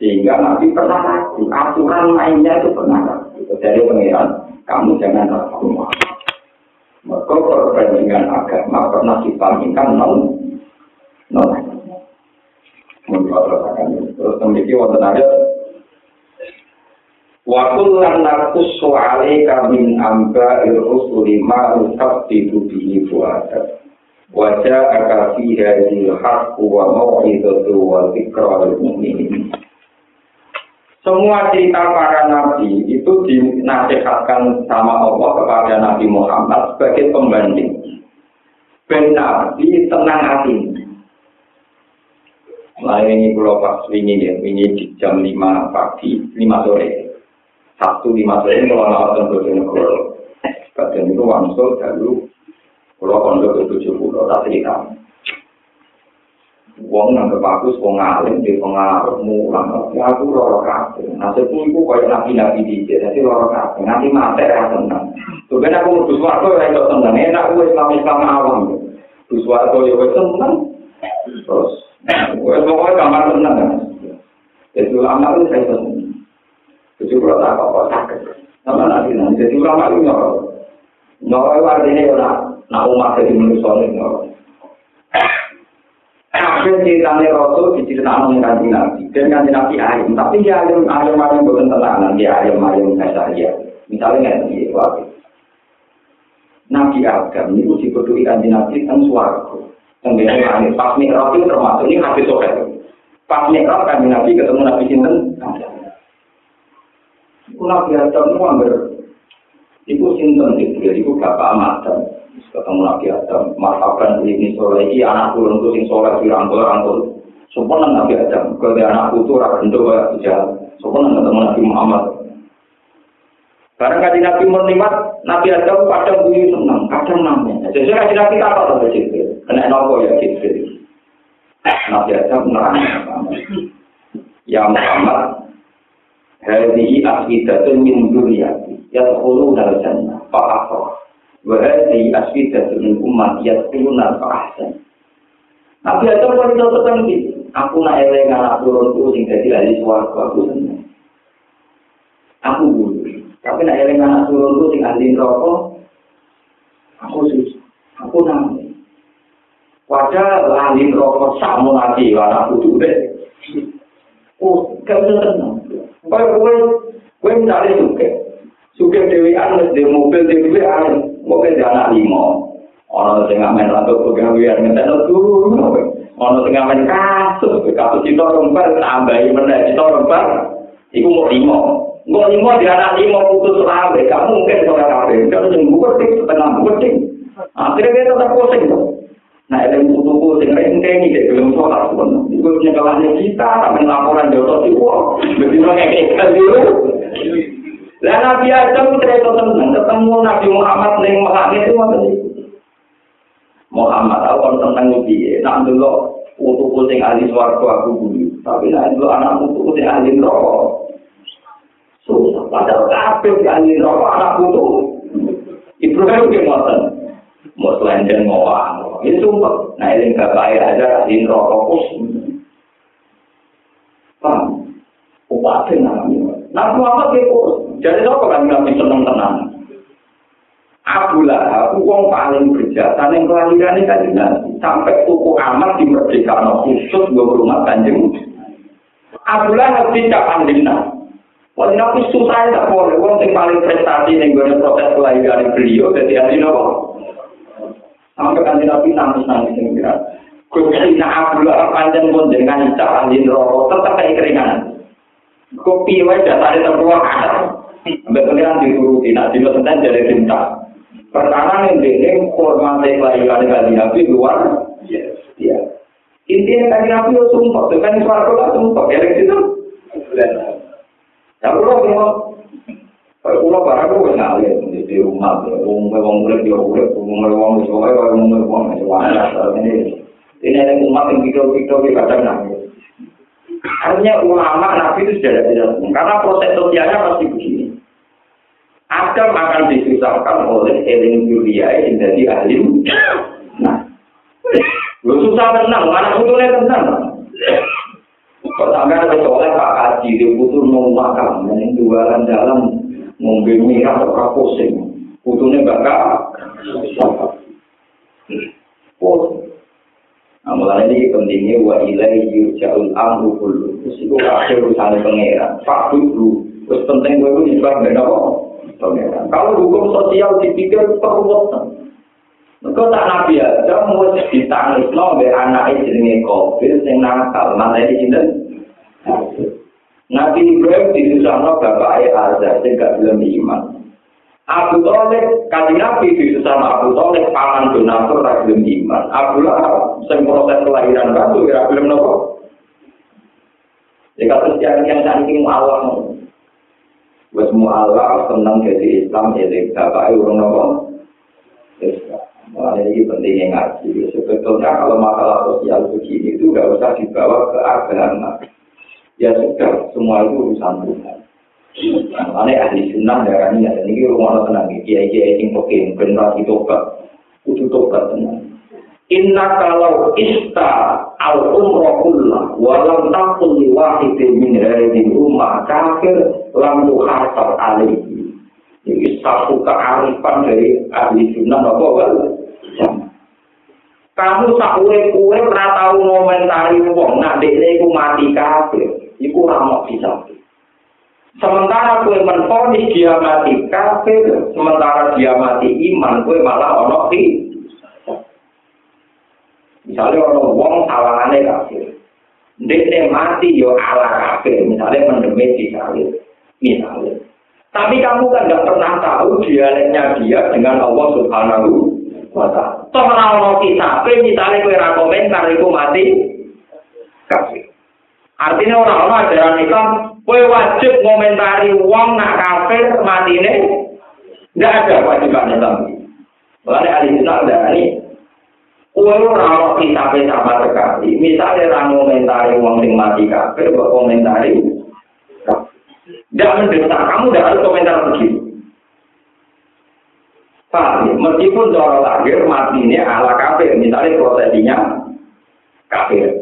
sehingga nanti pernah ragu aturan mainnya itu pernah ragu dari pengiran kamu jangan ragu maka perbandingan agama pernah dibandingkan non non agama terus memiliki ayat Wa kullan narkus soale kamin amba irusuli ma usabtidu bihi fuadat Wajah akafi hadil haqqu wa mau'idatu wa zikrah mu'minin semua cerita para nabi itu dinasihatkan sama Allah kepada Nabi Muhammad sebagai pembanding. Ben Nabi tenang hati. Nah ini pulau pas ini ya, ini di jam 5 pagi, 5 sore. Sabtu 5 sore kalau nonton Bojonegoro. Badan itu wangsul dulu, pulau pondok ke 70, tak cerita. Wong nang bagus wong alim di pengaruh mulang. Ya aku loro kabeh. Nasibku iku koyo nabi-nabi dicek, dadi loro kabeh. Nanti mate ra tenang. Tuh ben aku mlebu swarga ora iso tenang. Enak ku Islam Islam awam. Mlebu swarga yo wis tenang. Terus wis pokoke kamar tenang. Jadi ulama itu saya tenang. Jadi tak nanti itu itu artinya ya nak umat jadi manusia ini ceritane Rasul diceritakno ning kanjeng Nabi. Dan dia ayam ayam biasa ya. Misalnya waktu Nabi Adam itu dibutuhi kanjeng Nabi teng swarga. Tenggene langit pas itu termasuk ini hadis sore. Pas mikrot kanjeng Nabi ketemu Nabi sinten? Iku Nabi Adam itu hampir Iku sinten itu, iku bapak Adam. ketemu Nabi Adam, marhaban ini soleh ini anak turun itu sing soleh dirangkul rangkul. Sempurna Nabi Adam, kalau anak putu rakyat itu jalan. Sempurna ketemu Nabi Muhammad. Karena kaji Nabi menikmat, Nabi Adam kadang bunyi senang, kadang namanya. Jadi kaji Nabi apa sama Jibril, kena nopo ya Jibril. Nabi Adam nerang Ya Muhammad, Hadihi akidatun min duriyati, yadkhulu dal jannah, fa'afrah. Wahai asfidah dengan umat ya turunan ahsan. Nabi Adam pun itu petang Aku nak eleng anak turun tu sing jadi ahli suaraku aku senang. Aku bulu. Tapi nak eleng anak turun tu sing ahli rokok. Aku susah. Aku nang. Wajah ahli rokok sama nanti anak putu deh. Oh, kau senang. Pakuwe kuwi dalem suke. Suke dhewe anes de mobil dhewe anes, mobil dana limo. Ana sing amen ratu pegawean ngenteni turu, Ana sing amen kasus, kasus cita rumpar tambahi meneh cita rumpar. Iku mau limo. Mau limo di anak limo putus rambe, gak mungkin orang rambe. Jangan nunggu kucing, setengah kucing. Akhirnya kita tak kucing. Nah, yang putus tuku sing rengkeng iki belum sholat pun. Iku nyekelahnya kita, sampai laporan jodoh sih, wah, begitu kayak dulu. Lah Nabi Adam cerita tentang ketemu Nabi Muhammad neng Muhammad itu apa? Muhammad awal tentang dia, nak dulu untuk sing ahli swarga aku dulu, tapi nak dulu anak untuk sing ahli neraka. Susah, padahal kabeh ahli neraka anak putu. Ibrahim ki ngoten. Mau selanjang ngowang. Ini sumpah. Nah ini gak baik aja ahli neraka kus. Paham? Upati namanya. Nah, apa kok? Jadi apa kan Nabi seneng tenang? Abu Lahab, wong paling berjasa yang kelahiran ini kan sampai tuku amat di merdeka khusus gue rumah kanjeng. Abu Lahab tidak pandina. Wong nabi susah tak boleh. Wong yang paling prestasi yang gue proses kelahiran beliau jadi ahli nopo. Sampai kanjeng nabi nangis nangis yang kira. Gue Abu Lahab panjang pun dengan cara rokok tetap kayak keringan. Kopi wae dasare terkeluar ada. Sampai pengiran dituruti, nah di tentang jadi cinta. Pertama yang ini hormati kelahiran kali Nabi luar ya. Intinya kali Nabi itu sumpah, itu kan suara kota sumpah, ya itu. Ya udah kalau pulau barang itu ngalir di rumah, umum umum mulai di rumah, umum umum di rumah, umum umum di rumah, ini ini ada umat yang video-video di kadang nangis. Artinya ulama Nabi itu sudah tidak karena proses sosialnya pasti begini. Adam akan disusahkan oleh eling dunia yang jadi ahli. Nah, lu susah tenang, mana butuhnya tenang. Pertama ada soalnya Pak Haji, dia butuh mau makan, yang jualan dalam ngombe merah atau pusing. Butuhnya bakal. Nah, mulai ini pentingnya wa ilai yurja'ul amru kullu. Terus itu kakek urusan pengeran. Pak dulu. Terus penting gue itu disebab beda. Pengeran. Kalau hukum sosial dipikir perwutan. Mereka tak nabi aja mau ditangis no be anak jenenge kofir sing nakal mana di sini. Nabi Ibrahim disusahno bapak Azar sing gak belum iman. Abu Talib kali Nabi sama Abu Talib paman donatur ragilum iman. Abu Lahab sing proses kelahiran batu kira belum nopo. Jika terus yang saat ini Allah Wes Allah senang jadi Islam jadi bapak urung nopo. Mulai ini pentingnya ngaji. Sebetulnya kalau masalah sosial begini itu nggak usah dibawa ke agama. Ya sudah, semua itu urusan Tuhan. Ane ahli sunnah darah ini ada ini rumah tenang kiai kiai sing pokoknya generasi tobat kudu tobat tenang. Inna kalau ista al umrohullah walam takul wahidin min hadhihi rumah kafir lam yuhasab alaihi. Ini satu kearifan dari ahli sunnah apa wal kamu sak urip urip ora tau ngomentari wong nak dekne iku mati kafir iku ora mau bisa Sementara kue menfonis dia mati kafir, sementara dia mati iman, kue malah ono di. Misalnya ono wong salahane kafir, dia mati yo ala kafir, misalnya mendemit di salib, misalnya. Tapi kamu kan nggak pernah tahu dialeknya dia dengan Allah Subhanahu wa Ta'ala. Toh ono kisah, misalnya kue rakomentar itu mati kafir. Artinya orang-orang ajaran Islam Kue wajib ngomentari wong nak kafir matine nggak ada kewajiban Islam. Mulai ahli sunnah dari kue ora kita sama sekali. Misalnya orang ngomentari wong sing mati kafir, buat komentari tidak mendesak kamu tidak harus komentar begitu. Paham? Meskipun cara lahir matinya ala kafir, misalnya prosesinya kafir.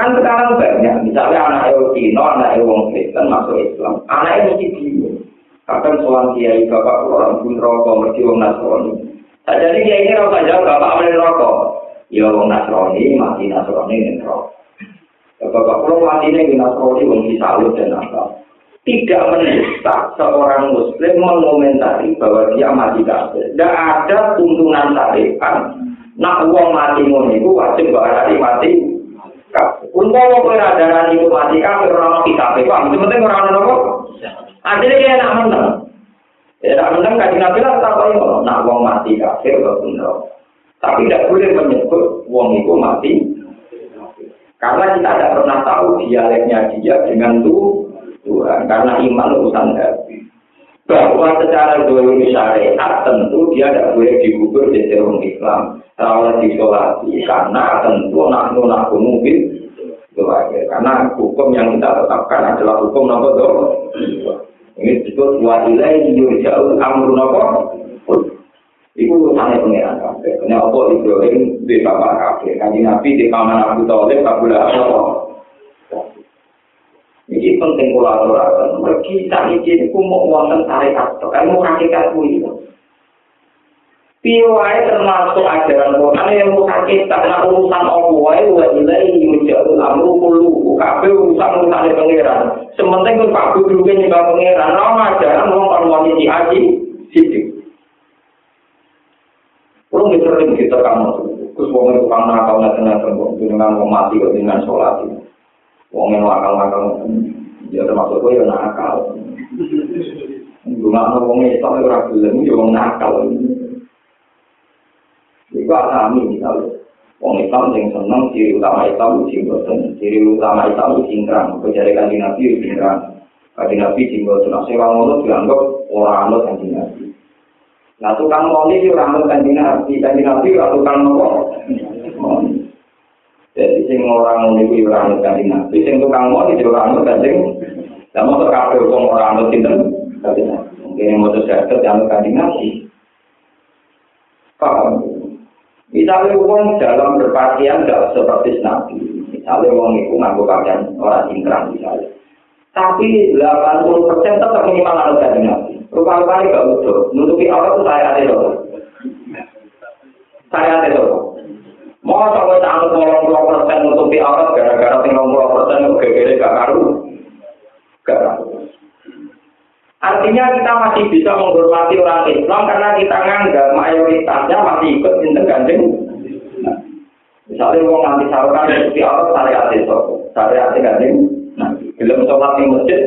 Kan sekarang banyak, misalnya anak Cina, anak wong Kristen masuk Islam, anak mesti bingung. Kadang soal kiai bapak orang pun rokok, mesti wong Nasrani. Jadi kiai ini rokok jauh, bapak boleh rokok. Ya wong Nasrani, mati Nasrani ini rokok. Bapak kalau mati ini Nasrani, wong salut dan apa. Tidak mendesak seorang Muslim mengomentari bahwa dia mati kafir. Tidak ada tuntunan syariat. Nak uang mati ngono itu wajib berarti mati Umpama kowe adaran iku mati kafir ora ono kitabe, Pak. Penting ora ono nopo? Artinya dia enak menang. Ya enak menang kan Nabi lah tak koyo nak wong mati kafir kok bener. Tapi tidak boleh menyebut wong itu mati. Karena kita tidak pernah tahu dialeknya dia dengan Tuhan. Karena iman urusan hati. Bahwa secara dulu syariat tentu dia tidak boleh dikubur di dalam Islam. Kalau disolati. Karena tentu naknu naknu mungkin itu. Karena hukum yang kita tetapkan adalah hukum nomor dua. Ini disebut wa ilaihi yurja'ul amru nopo. Iku urusannya pengiran kabeh. Kena apa Ibrahim di bapak kabeh. Kanji Nabi di paman Abu Talib kabula apa. Ini penting kulaturakan. Mergi saniki ini kumuk wonten tarik atau kamu kuwi. kuih. Piwai termasuk ajaran Quran yang kaki karena urusan wae wa ilaihi yuja'u amru kullu. kabe urusan urusan pangeran. Sementing pun Pak Bu juga pangeran. Nah ajaran orang perempuan ini haji sidik. Kalau misalnya kita kamu, terus wong ngomong apa nggak tenang terbang dengan mau mati dengan sholat. Wong yang nakal nakal, ya termasuk gue ya nakal. Mau wong itu tapi orang bilang ya wong nakal. Itu alami misalnya. Wong Islam yang seneng ciri utama Islam itu boten, ciri utama itu cingkrang. Kejar kanji Nabi cingkrang. Kanji Nabi cingkrang. Nah, sewa ngono dianggap orang anut kanji Nabi. Nah, tukang moni itu rambut kanji nabi, kanji nabi tukang moni. Jadi sing orang moni itu rambut kanji nabi, sing tukang moni itu rambut kanji. Dan mau terkafe hukum orang rambut itu kanji nabi. Mungkin mau tersekat rambut kanji nabi. Paham? Misalnya uang dalam berpakaian tidak seperti nabi. Misalnya uang itu nganggo pakaian orang cingkrang misalnya. Tapi 80% tetap minimal harus kanji nabi. Rupa-rupanya gak utuh. Nutupi aurat itu saya ada loh. Saya ada loh. Mau sampai tanggal ngomong puluh persen nutupi aurat gara-gara tinggal puluh persen gara-gara gak karu. Gak karu. Artinya kita masih bisa menghormati orang Islam karena kita nganggap mayoritasnya masih ikut cinta ganjeng. Nah, misalnya mau nanti sarukan saya ada loh. Saya ada ganjeng. Nah, belum sholat di masjid,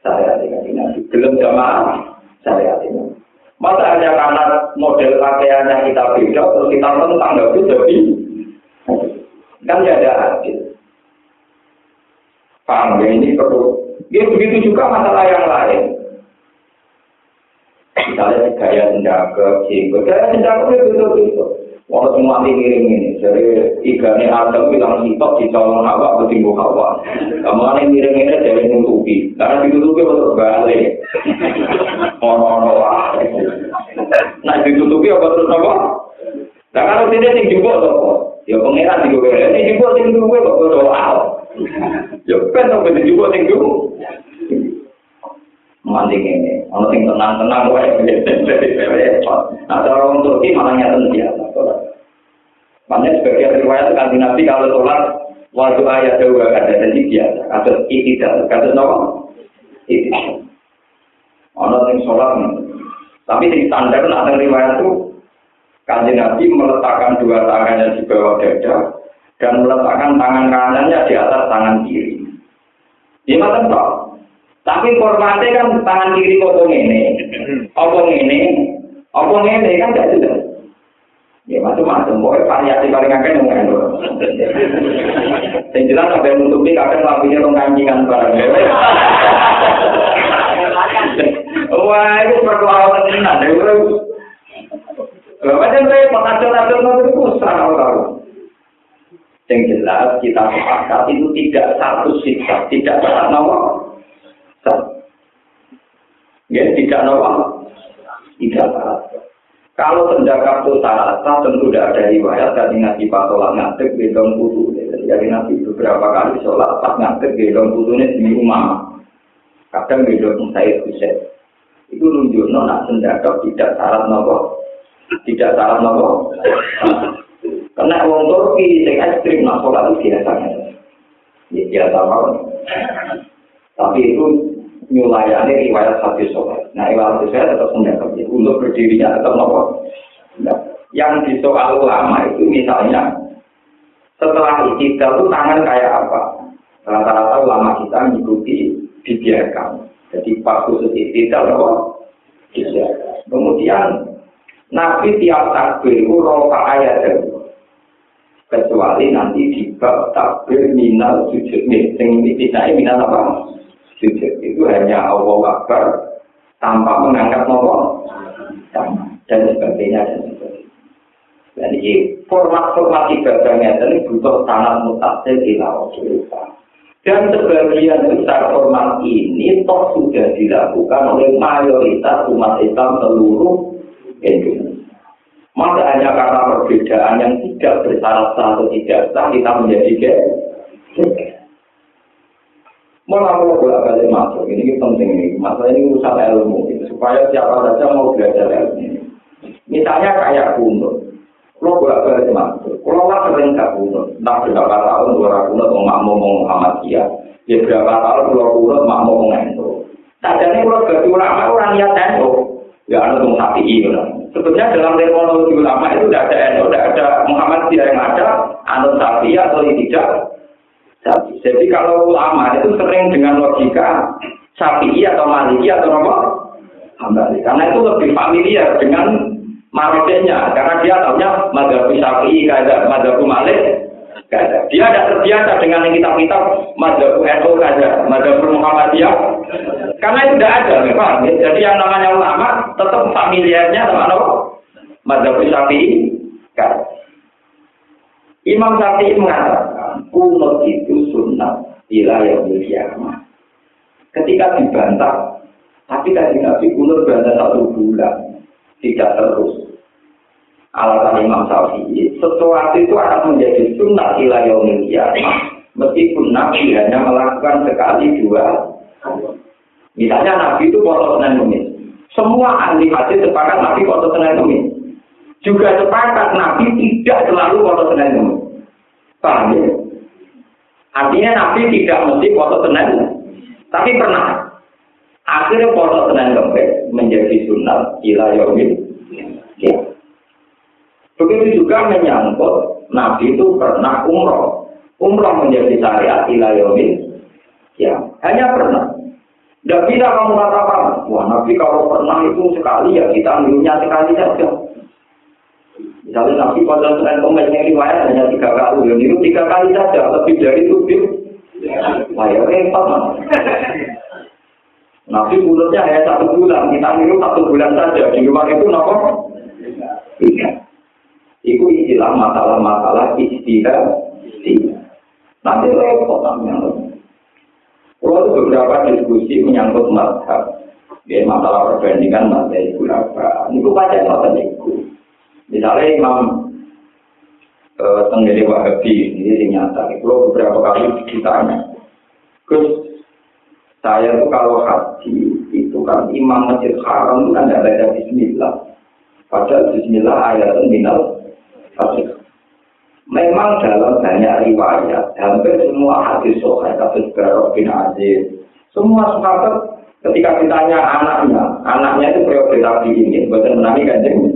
syariat nabi. Belum jamaah syariat ini. Masa hanya karena model pakaiannya kita beda, terus kita tentang nggak bisa jadi kan ya ada adil. Paham ya ini perlu. Ya begitu juga masalah yang lain. Misalnya gaya senjata, jenggot, gaya senjata itu betul-betul. Walau semua miring ini, jadi igane Adam bilang sitok di calon hawa bertimbu hawa. Kamu aneh miring ini dari nutupi, karena ditutupi betul balik. Ono-ono Nah ditutupi apa terus apa? Nah kalau tidak sing jumbo apa? Ya pengiran di gue, ini jumbo sing kok doa. Ya kan sampai di jumbo sing gue. Mandi ini, ono sing tenang-tenang wae repot. Nah, orang Turki malah nyata dia. Banyak sebagian riwayat kanji Nabi kalau sholat waktu ayat dua kata jadi biasa. Kasus itidal, kasus nopo itidal. Ono sing sholat, tapi di standar nak riwayat itu kanji Nabi meletakkan dua tangannya di bawah dada dan meletakkan tangan kanannya di atas tangan kiri. Ini macam Tapi formatnya kan tangan kiri kok ini, apa ini, apa ini kan tidak jelas. Ya macam-macam, pokoknya variasi paling akeh yang nggak Yang jelas sampai menutupi kadang lampunya dong kancingan barang. Wah itu perkelawan tenan, ya bro. Macam repot, acil-acil nanti kusah kalau Yang jelas kita sepakat itu tidak satu sikap, tidak satu nomor. Ya, tidak nomor. Tidak. Kalau penjaga syarat, tentu tidak ada riwayat dari Nabi pas sholat ngadeg gendong putu. Jadi Nabi beberapa kali sholat pas ngadeg gendong putunya di rumah. Kadang gendong Said Hussein. Itu nunjuk nona penjaga tidak syarat nopo, tidak syarat nopo. Karena orang Turki yang ekstrim nak sholat itu biasanya. Ya biasa banget. Tapi itu nyulayani riwayat hadis sholat. Nah, riwayat hadis saya tetap mendapat untuk berdirinya tetap nopo. Nah, yang di soal ulama itu misalnya setelah istiqlal itu tangan kayak apa? Rata-rata ulama kita mengikuti dibiarkan. Jadi pas khusus istiqlal nopo dibiarkan. Kemudian Nabi tiap takbir itu roka ayat kecuali nanti di bab takbir minal sujud sing ini minal apa sujud itu hanya Allah Akbar tanpa mengangkat nopo dan sebagainya dan sebagainya. Jadi format-format ibadahnya ini butuh tanah mutasil ila Dan sebagian besar format ini toh sudah dilakukan oleh mayoritas umat Islam seluruh Indonesia. Maka hanya karena perbedaan yang tidak bersalah atau tidak sah kita menjadi geger. Malah kalau bolak balik masuk, ini penting nih. Masalah ini urusan ilmu, gitu. supaya siapa saja mau belajar ilmu ini. Misalnya kayak kunut, kalau bolak balik masuk, kalau lah sering gak kunut, entah berapa tahun dua kunut mau makmu mau Muhammadiyah, ya berapa tahun dua kunut makmu mau Endo. Sajane kalau bagi ulama orang niat Endo, ya anu tuh sapi gitu. Sebetulnya dalam terminologi ulama itu tidak ada Endo, tidak ada Muhammadiyah yang ada, anu sapi atau tidak, Jadi kalau ulama itu sering dengan logika sapi atau maliki atau apa? Hambali. Karena itu lebih familiar dengan maroknya. Karena dia tahunya madhabu sapi, kada madhabu malik. Dia tidak terbiasa dengan yang kitab-kitab madhabu NU kada, madhabu Muhammadiyah. Karena itu tidak ada, memang. Jadi yang namanya ulama tetap familiarnya sama apa? Madhabu sapi. Imam Syafi'i mengatakan kunut itu sunnah wilayah kiamat. Ketika dibantah, tapi tadi Nabi kunut bantah satu bulan, tidak terus. Alasan Imam Syafi'i, sesuatu itu akan menjadi sunnah wilayah kiamat. Meskipun Nabi hanya melakukan sekali dua Misalnya Nabi itu foto Senin. Semua ahli hadis sepakat Nabi foto Senin. Juga sepakat Nabi tidak selalu foto Senin Kemis. Paham ya? Artinya Nabi tidak mesti foto Senin, tapi pernah. Akhirnya foto Senin Kemis menjadi sunnah ila yaumil ya. Begitu juga menyangkut Nabi itu pernah umroh. Umroh menjadi syariat ila yaumil ya. Hanya pernah. Tidak bisa kamu katakan, wah Nabi kalau pernah itu sekali ya kita ambilnya sekali saja. Misalnya Nabi Senin Kemis yang riwayat hanya tiga kali, dan itu tiga kali saja, lebih dari itu, ya repot. Nabi mulutnya hanya satu bulan, kita minum satu bulan saja, di luar itu nopo? Iya. Itu istilah masalah-masalah istihad. Nanti repot namanya. Kalau beberapa diskusi menyangkut mazhab, ya masalah perbandingan mazhab itu apa? Ini baca mazhab itu. Misalnya Imam Tenggiri Wahabi ini nyata. Kalau beberapa kali ditanya, Gus, saya tuh kalau haji itu kan Imam Masjid Haram itu kan ada Bismillah. Padahal Bismillah ayat minal Fasih. Memang dalam banyak riwayat, hampir semua hadis sohail, kasus Barok bin Aziz, semua sahabat ketika ditanya anaknya, anaknya itu periode Nabi ini, bukan menami kanjeng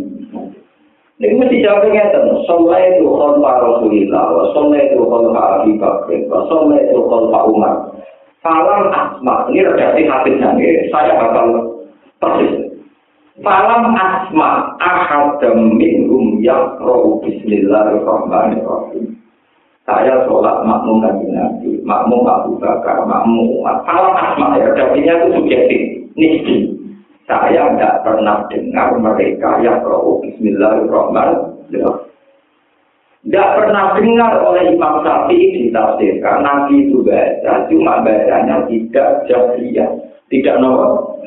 ini mesti jawab ngeten, soleh itu khalfa Rasulillah, wa soleh itu khalfa Abi Bakr, wa soleh itu khalfa Umar. Falam asma, ini redaksi hadisnya, ini saya bakal persis. Falam asma ahadam minhum yakrohu bismillahirrahmanirrahim. Saya sholat makmum kaji Nabi, makmum Abu Bakar, makmum Umar. Falam asma, ya redaksinya itu subjektif, nisbi. Saya tidak pernah dengar mereka yang tahu Bismillahirrahmanirrahim. Tidak pernah dengar oleh Imam Syafi'i ditafsirkan Nabi itu baca, cuma bacanya tidak jahiliyah, tidak nomor.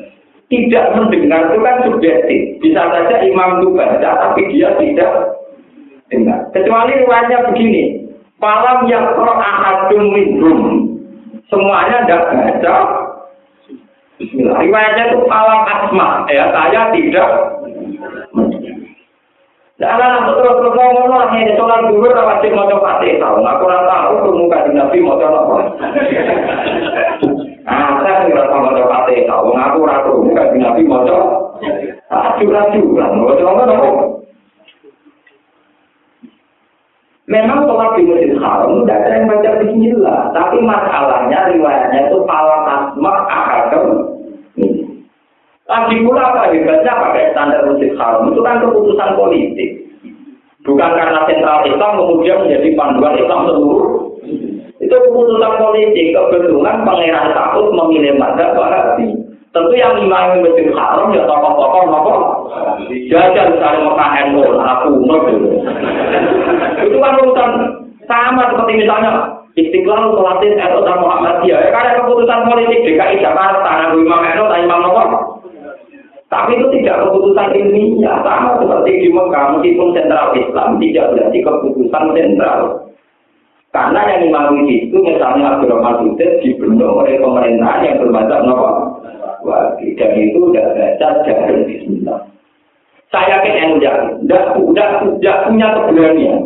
Tidak mendengar itu kan subjektif. Bisa saja imam itu baca, tapi dia tidak dengar. Kecuali riwayatnya begini, Falam yang ahadum minhum. Semuanya tidak baca, Bismillah. Riwayatnya itu alam asma. Ya, saya tidak. Jangan terus terus ngomong lah ini sholat dulu wajib mau coba tahu. Aku kurang tahu di nabi mau coba apa. Ah, saya nggak tahu mau coba tahu. Aku ragu permuka di nabi mau coba. Raju raju lah, mau coba apa? Memang sholat di masjid haram tidak ada yang baca Bismillah, tapi masalahnya riwayatnya itu alam asma ahadam Lagi pula apa hebatnya pakai standar masjid haram itu kan keputusan politik. Bukan karena sentral Islam kemudian menjadi panduan Islam seluruh. Itu keputusan politik. Kebetulan pangeran takut memilih madzhab Wahabi. Tentu yang imam masjid haram ya tokoh-tokoh nopo. Jajan misalnya Mekah NU, aku Itu kan urusan sama seperti misalnya Istiqlal sholatin NU dan Muhammadiyah. Ya, karena keputusan politik DKI Jakarta, Nabi Imam NU Imam Nopo. Tapi itu tidak keputusan ilmiah, sama seperti di Mekah, meskipun sentral Islam tidak berarti keputusan sentral. Karena yang dimiliki itu misalnya Abdurrahman Sudut dibendung oleh pemerintah yang bermacam nopo. Wajib dan itu sudah baca dari Bismillah. Saya yakin yang tidak, tidak, tidak punya keberanian.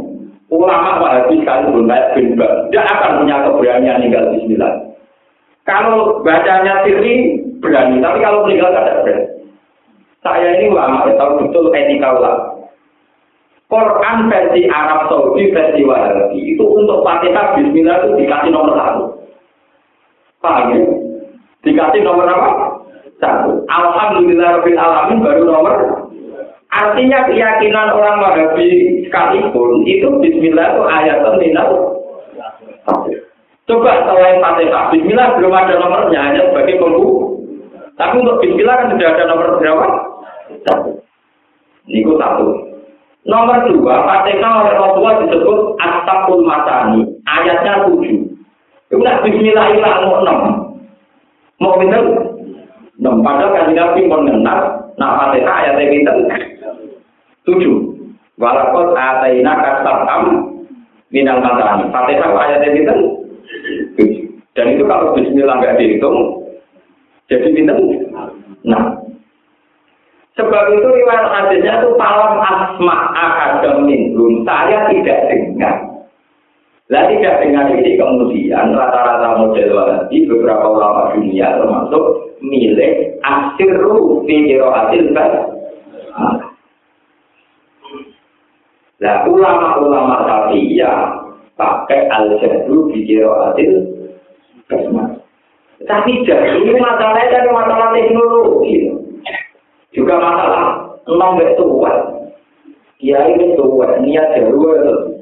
Ulama Wahabi sekalipun kayak bin tidak akan punya keberanian tinggal Bismillah. Kalau bacanya sirri berani, tapi kalau meninggal tidak berani. Saya ini ulama, ya, tahu betul etika ulama. Quran versi Arab Saudi versi Wahabi itu untuk Fatihah Bismillah itu dikasih nomor satu. Paham ya? Dikasih nomor apa? Satu. Alhamdulillah Rabbil Alamin baru nomor Artinya keyakinan orang Wahabi sekalipun itu Bismillah itu ayat minal Coba selain Fatihah, Bismillah belum ada nomornya hanya sebagai pembuka. Tapi untuk Bismillah kan sudah ada nomor berapa? Satu. Niku satu. Nomor dua, Fatihah oleh Rasulullah disebut Astagful Masani. Ayatnya tujuh. Itu nak Bismillah ilah mau enam. Mau pinter? Enam. Padahal kan Nabi mengenal. Nah Fatihah ayatnya pinter. Tujuh. Walaupun ataina kasabam minal masani. Fatihah ayatnya. Tujuh. Dan itu kalau Bismillah nggak dihitung, jadi pinter? Nah. Sebab itu riwayat hadisnya itu palam asma akademin belum saya tidak dengar. Lah tidak dengar ini kemudian rata-rata model wahabi beberapa ulama dunia termasuk milik asiru fi hasil kan. Lah ulama-ulama ya pakai al-jadru fi hasil basmah. Tapi jadi ini masalahnya dari masalah teknologi. Juga masalah enam tua. Kiai tua, niat jaru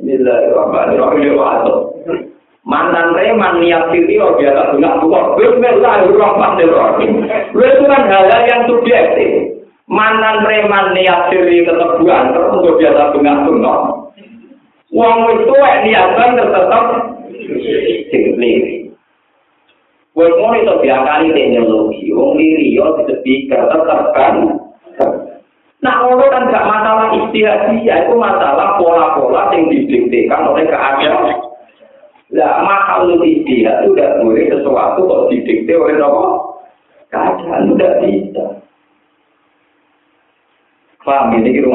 Bismillahirrahmanirrahim. Mantan reman niat sini oh biasa bunga tua. Bismillahirrahmanirrahim. Itu kan hal yang subjektif. Mantan reman niat siri ketebuan terus untuk biasa bunga bunga. Uang itu niat tetap sing Ngono iso diakali teknologi, wong liri yo speaker tetap kan. Nah, ngono kan gak masalah istihadiyah, itu masalah pola-pola yang didiktekan oleh keadaan. Lah, mahal istihad itu tidak boleh sesuatu kok didikte oleh apa? Keadaan tidak bisa. Paham ini gitu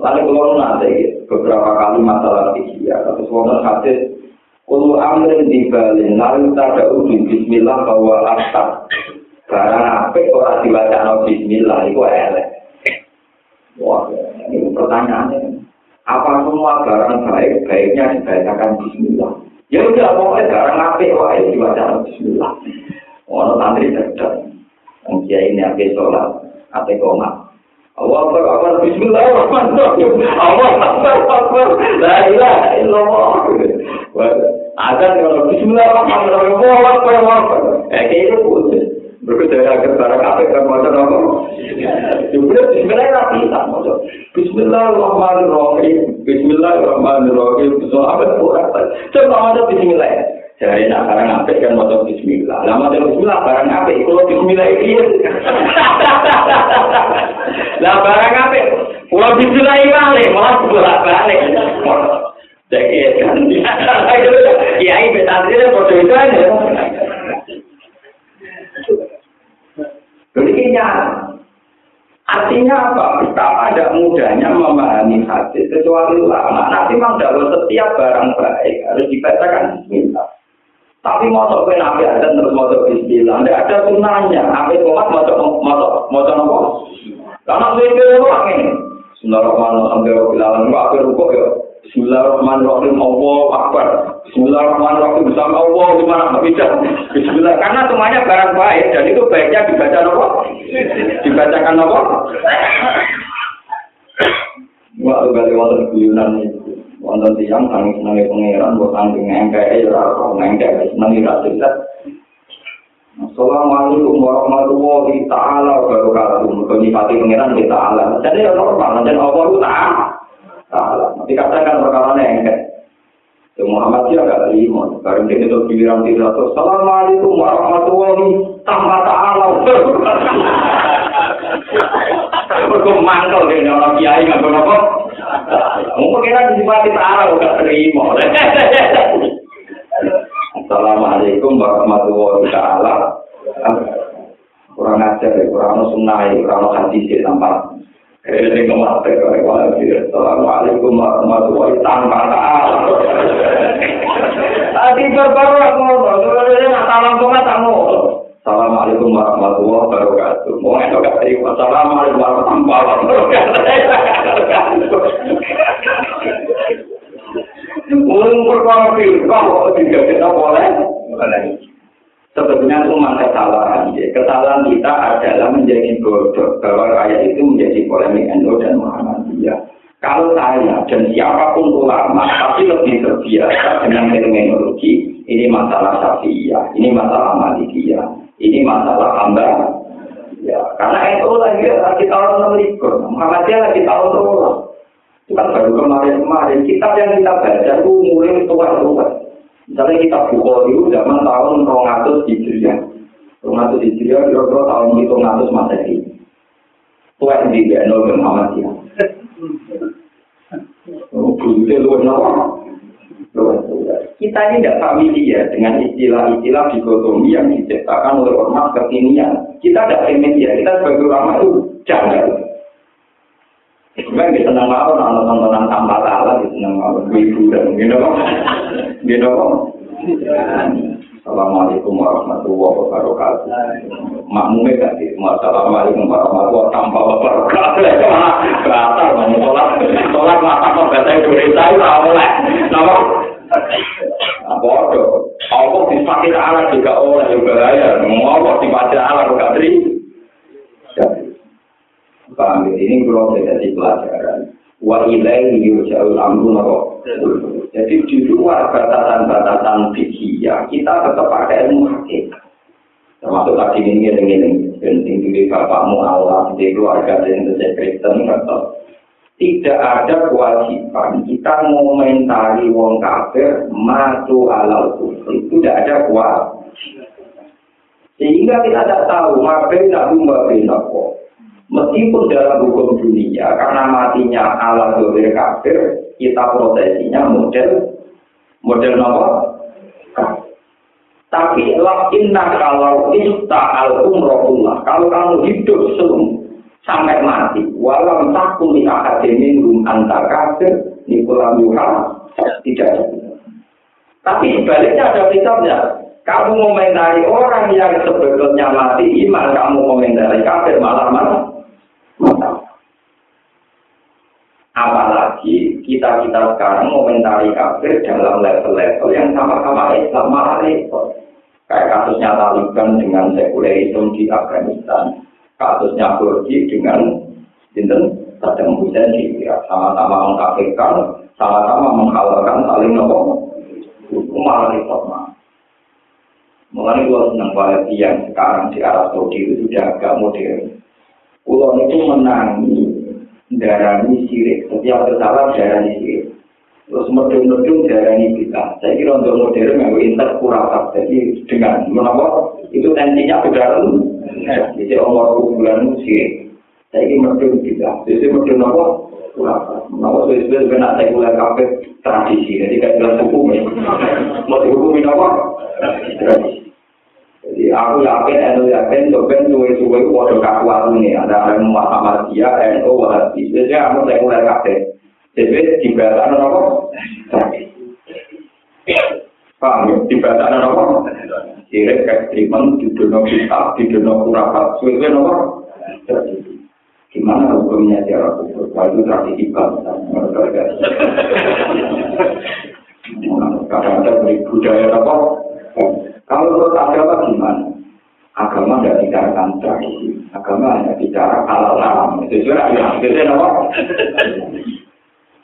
Lalu kalau nanti beberapa kali masalah istihad, atau sebuah hadis Ulu amrin di balin, lalu tada uji bismillah bahwa asap. Barang apik orang dibaca no bismillah, itu elek. Wah, ini pertanyaannya. Apa semua barang baik, baiknya dibacakan bismillah? Ya udah, pokoknya barang apik, wah ini dibaca no bismillah. Orang santri cerdas. Mungkin ini apik sholat, apik komat. Allah Akbar, Bismillahirrahmanirrahim. Allah Akbar, La ilaha illallah. Ada kalau Bismillahirrahmanirrahim. Allah Akbar, Allah Akbar. Eh, itu putus. Berkata agar barang apa yang mau apa? Juga Bismillahirrahmanirrahim. Bismillahirrahmanirrahim. Bismillahirrahmanirrahim. Bismillahirrahmanirrahim. Coba ada Bismillah. Jadi nak barang apa kan mau Bismillah. Lama Bismillah barang apa? Kalau Bismillah ini. Lah barang apa? Kalau Bismillah ini balik, malah bolak balik. Jadi kan, ya ini itu Artinya apa? Betapa ada mudahnya memahami hadis kecuali ulama. Nanti memang dalam setiap barang baik harus dibacakan Bismillah. Tapi motor kowe nabi ada terus motor bismillah. Tidak ada sunnahnya. Nabi komat motor motor motor nopo. Karena kira orang ini. Bismillahirrahmanirrahim. Sampai bilangan akhir rukuk ya. Bismillahirrahmanirrahim. Allah Akbar. Bismillahirrahmanirrahim. Bersama Allah gimana bisa? Bismillah. Karena semuanya barang baik dan itu baiknya dibaca apa? Dibacakan apa? Wah, kali wonten guyunan itu. Wonten tiang kami senangi pangeran, buat tanggung ngengkai, ya roh ngengkai, senangi rasa Assalamualaikum warahmatullahi taala wabarakatuh. Mergo nyifati pangeran kita ala. Jadi normal, dan Allah itu. Ta'ala. Nanti katakan perkara nengket. Ya Muhammad ya gak terima. Baru dia itu giliran tidak terus. Assalamualaikum warahmatullahi Tanpa ta'ala. Berkum mantel dia ini orang kiai gak apa-apa. Mungkin kita disipati ta'ala gak terima. Assalamualaikum warahmatullahi ta'ala. Kurang ajar ya, kurang sunnah kurang hadis ya, tanpa ini kemati Assalamualaikum warahmatullahi wabarakatuh. Tadi berbaru aku ngomong, nggak salam kok nggak tahu. Assalamualaikum warahmatullahi wabarakatuh. Mau nggak gak terima. Assalamualaikum warahmatullahi wabarakatuh. Mulai perkara firqah kok tidak kita boleh. Sebetulnya itu kesalahan. Kesalahan kita adalah menjadi bodoh bahwa raya itu menjadi polemik NU dan Muhammadiyah. Kalau saya dan siapa pun ulama tapi lebih terbiasa dengan terminologi ini masalah syafi'iyah, ini masalah malikiyah, ini masalah hamba. Ya, karena itu lagi lagi tahun enam likur, Muhammadiyah lagi tahun dua. Itu kan baru kemarin-kemarin. Kitab yang kita baca itu mulai tua-tua. Misalnya kita Bukhari itu zaman tahun 200 Hijriah. 200 Hijriah kira-kira tahun itu 200 Masehi. Tua yang di Gano dan Muhammadiyah. Oh, Bukti lu Kita ini tidak familiar dengan istilah-istilah dikotomi yang diciptakan oleh ormas kekinian. Kita tidak familiar, kita sebagai ulama itu jangan. Sebenarnya kita senang mau nonton tontonan tanpa salah, kita senang mau hiburan, gitu kok, gitu kok. Assalamualaikum warahmatullahi wabarakatuh. Makmumnya gak sih? Assalamualaikum warahmatullahi tanpa wabarakatuh. Batal, mau sholat, sholat mata kok bahasa Indonesia itu oleh. Nama? Apa itu? Apa dispakai alat juga oleh juga ya? Mau apa dispakai alat juga terima? Paham ya? Ini kalau jadi pelajaran. Wa ilaihi yurja'ul amru? Jadi di luar batasan-batasan fikih ya, kita tetap pakai ilmu hakikat. Termasuk tadi ini ini ini penting di bapakmu Allah di keluarga dan di Kristen tetap tidak ada kewajiban kita mengomentari wong kafir matu alal kufur itu tidak ada kewajiban sehingga kita tidak tahu ngapain nabi ngapain apa Meskipun dalam hukum dunia, karena matinya ala dohir kafir, kita prosesinya model model apa? Tapi inna kalau ista al umrohullah, kalau kamu hidup sebelum sampai mati, walau takut di akademin rum antar kafir, nikulam yuha, tidak Tapi sebaliknya ada kitabnya, kamu komentari orang yang sebetulnya mati iman, kamu komentari kafir malah Apalagi kita kita sekarang komentari kafir dalam level-level yang sama-sama Islam malah repot. Kayak kasusnya Taliban dengan sekulerisme di Afghanistan, kasusnya Kurdi dengan Sinten Saddam Hussein di Irak, sama-sama mengkafirkan, sama-sama menghalalkan saling nopo. Malah repot mah. Mengenai gua senang yang sekarang di Arab Saudi itu sudah agak modern. Pulau itu menangi darani sirik. Setiap kesalahan darani sirik. Terus medung-medung darani kita. Saya kira untuk modern yang interkuratif. Jadi dengan menapa itu tensinya bedaran. Jadi umur bulan sirik. Saya kira medung kita. Jadi medung apa? Kuratif. Menapa sesuai dengan sekuler kafe tradisi. Jadi kayak jelas hukum ya. Mau dihukumin apa? Tradisi. Aku yakin, aku yakin, coba suwe-suwe itu waduh kakuan ini. Ada yang Muhammad dia, NU, Wahabi. Jadi aku saya mulai kafe. Jadi dibaca apa? Paham ya? Dibaca apa? Sirik ekstremen, di dunia kita, di dunia kurapat. Suwe-suwe apa? Gimana hukumnya cara? Wah itu tradisi bangsa. Kadang-kadang beri budaya apa? Kalau menurut agama gimana? Agama tidak bicarakan tradisi. Agama hanya bicara halal haram. Itu juga yang itu apa?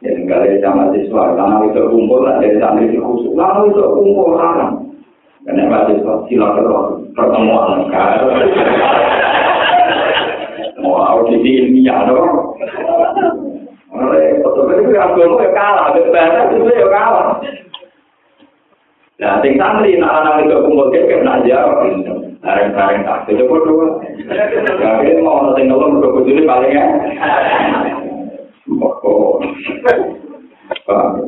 Ya, kali sama siswa, karena itu kumpul, dari santri di khusus, lalu itu kumpul haram. Karena mahasiswa silaturahmi pertemuan. Mau audisi ilmiah dong. Oleh betul itu agama ya kalah, bahasa itu ya kalah. Nah, sing santri nak ana nek kumpul kek kena jawab. Areng-areng tak cukup dua. Ya ben mau ana sing ngomong kok kudu paling ya. Pak.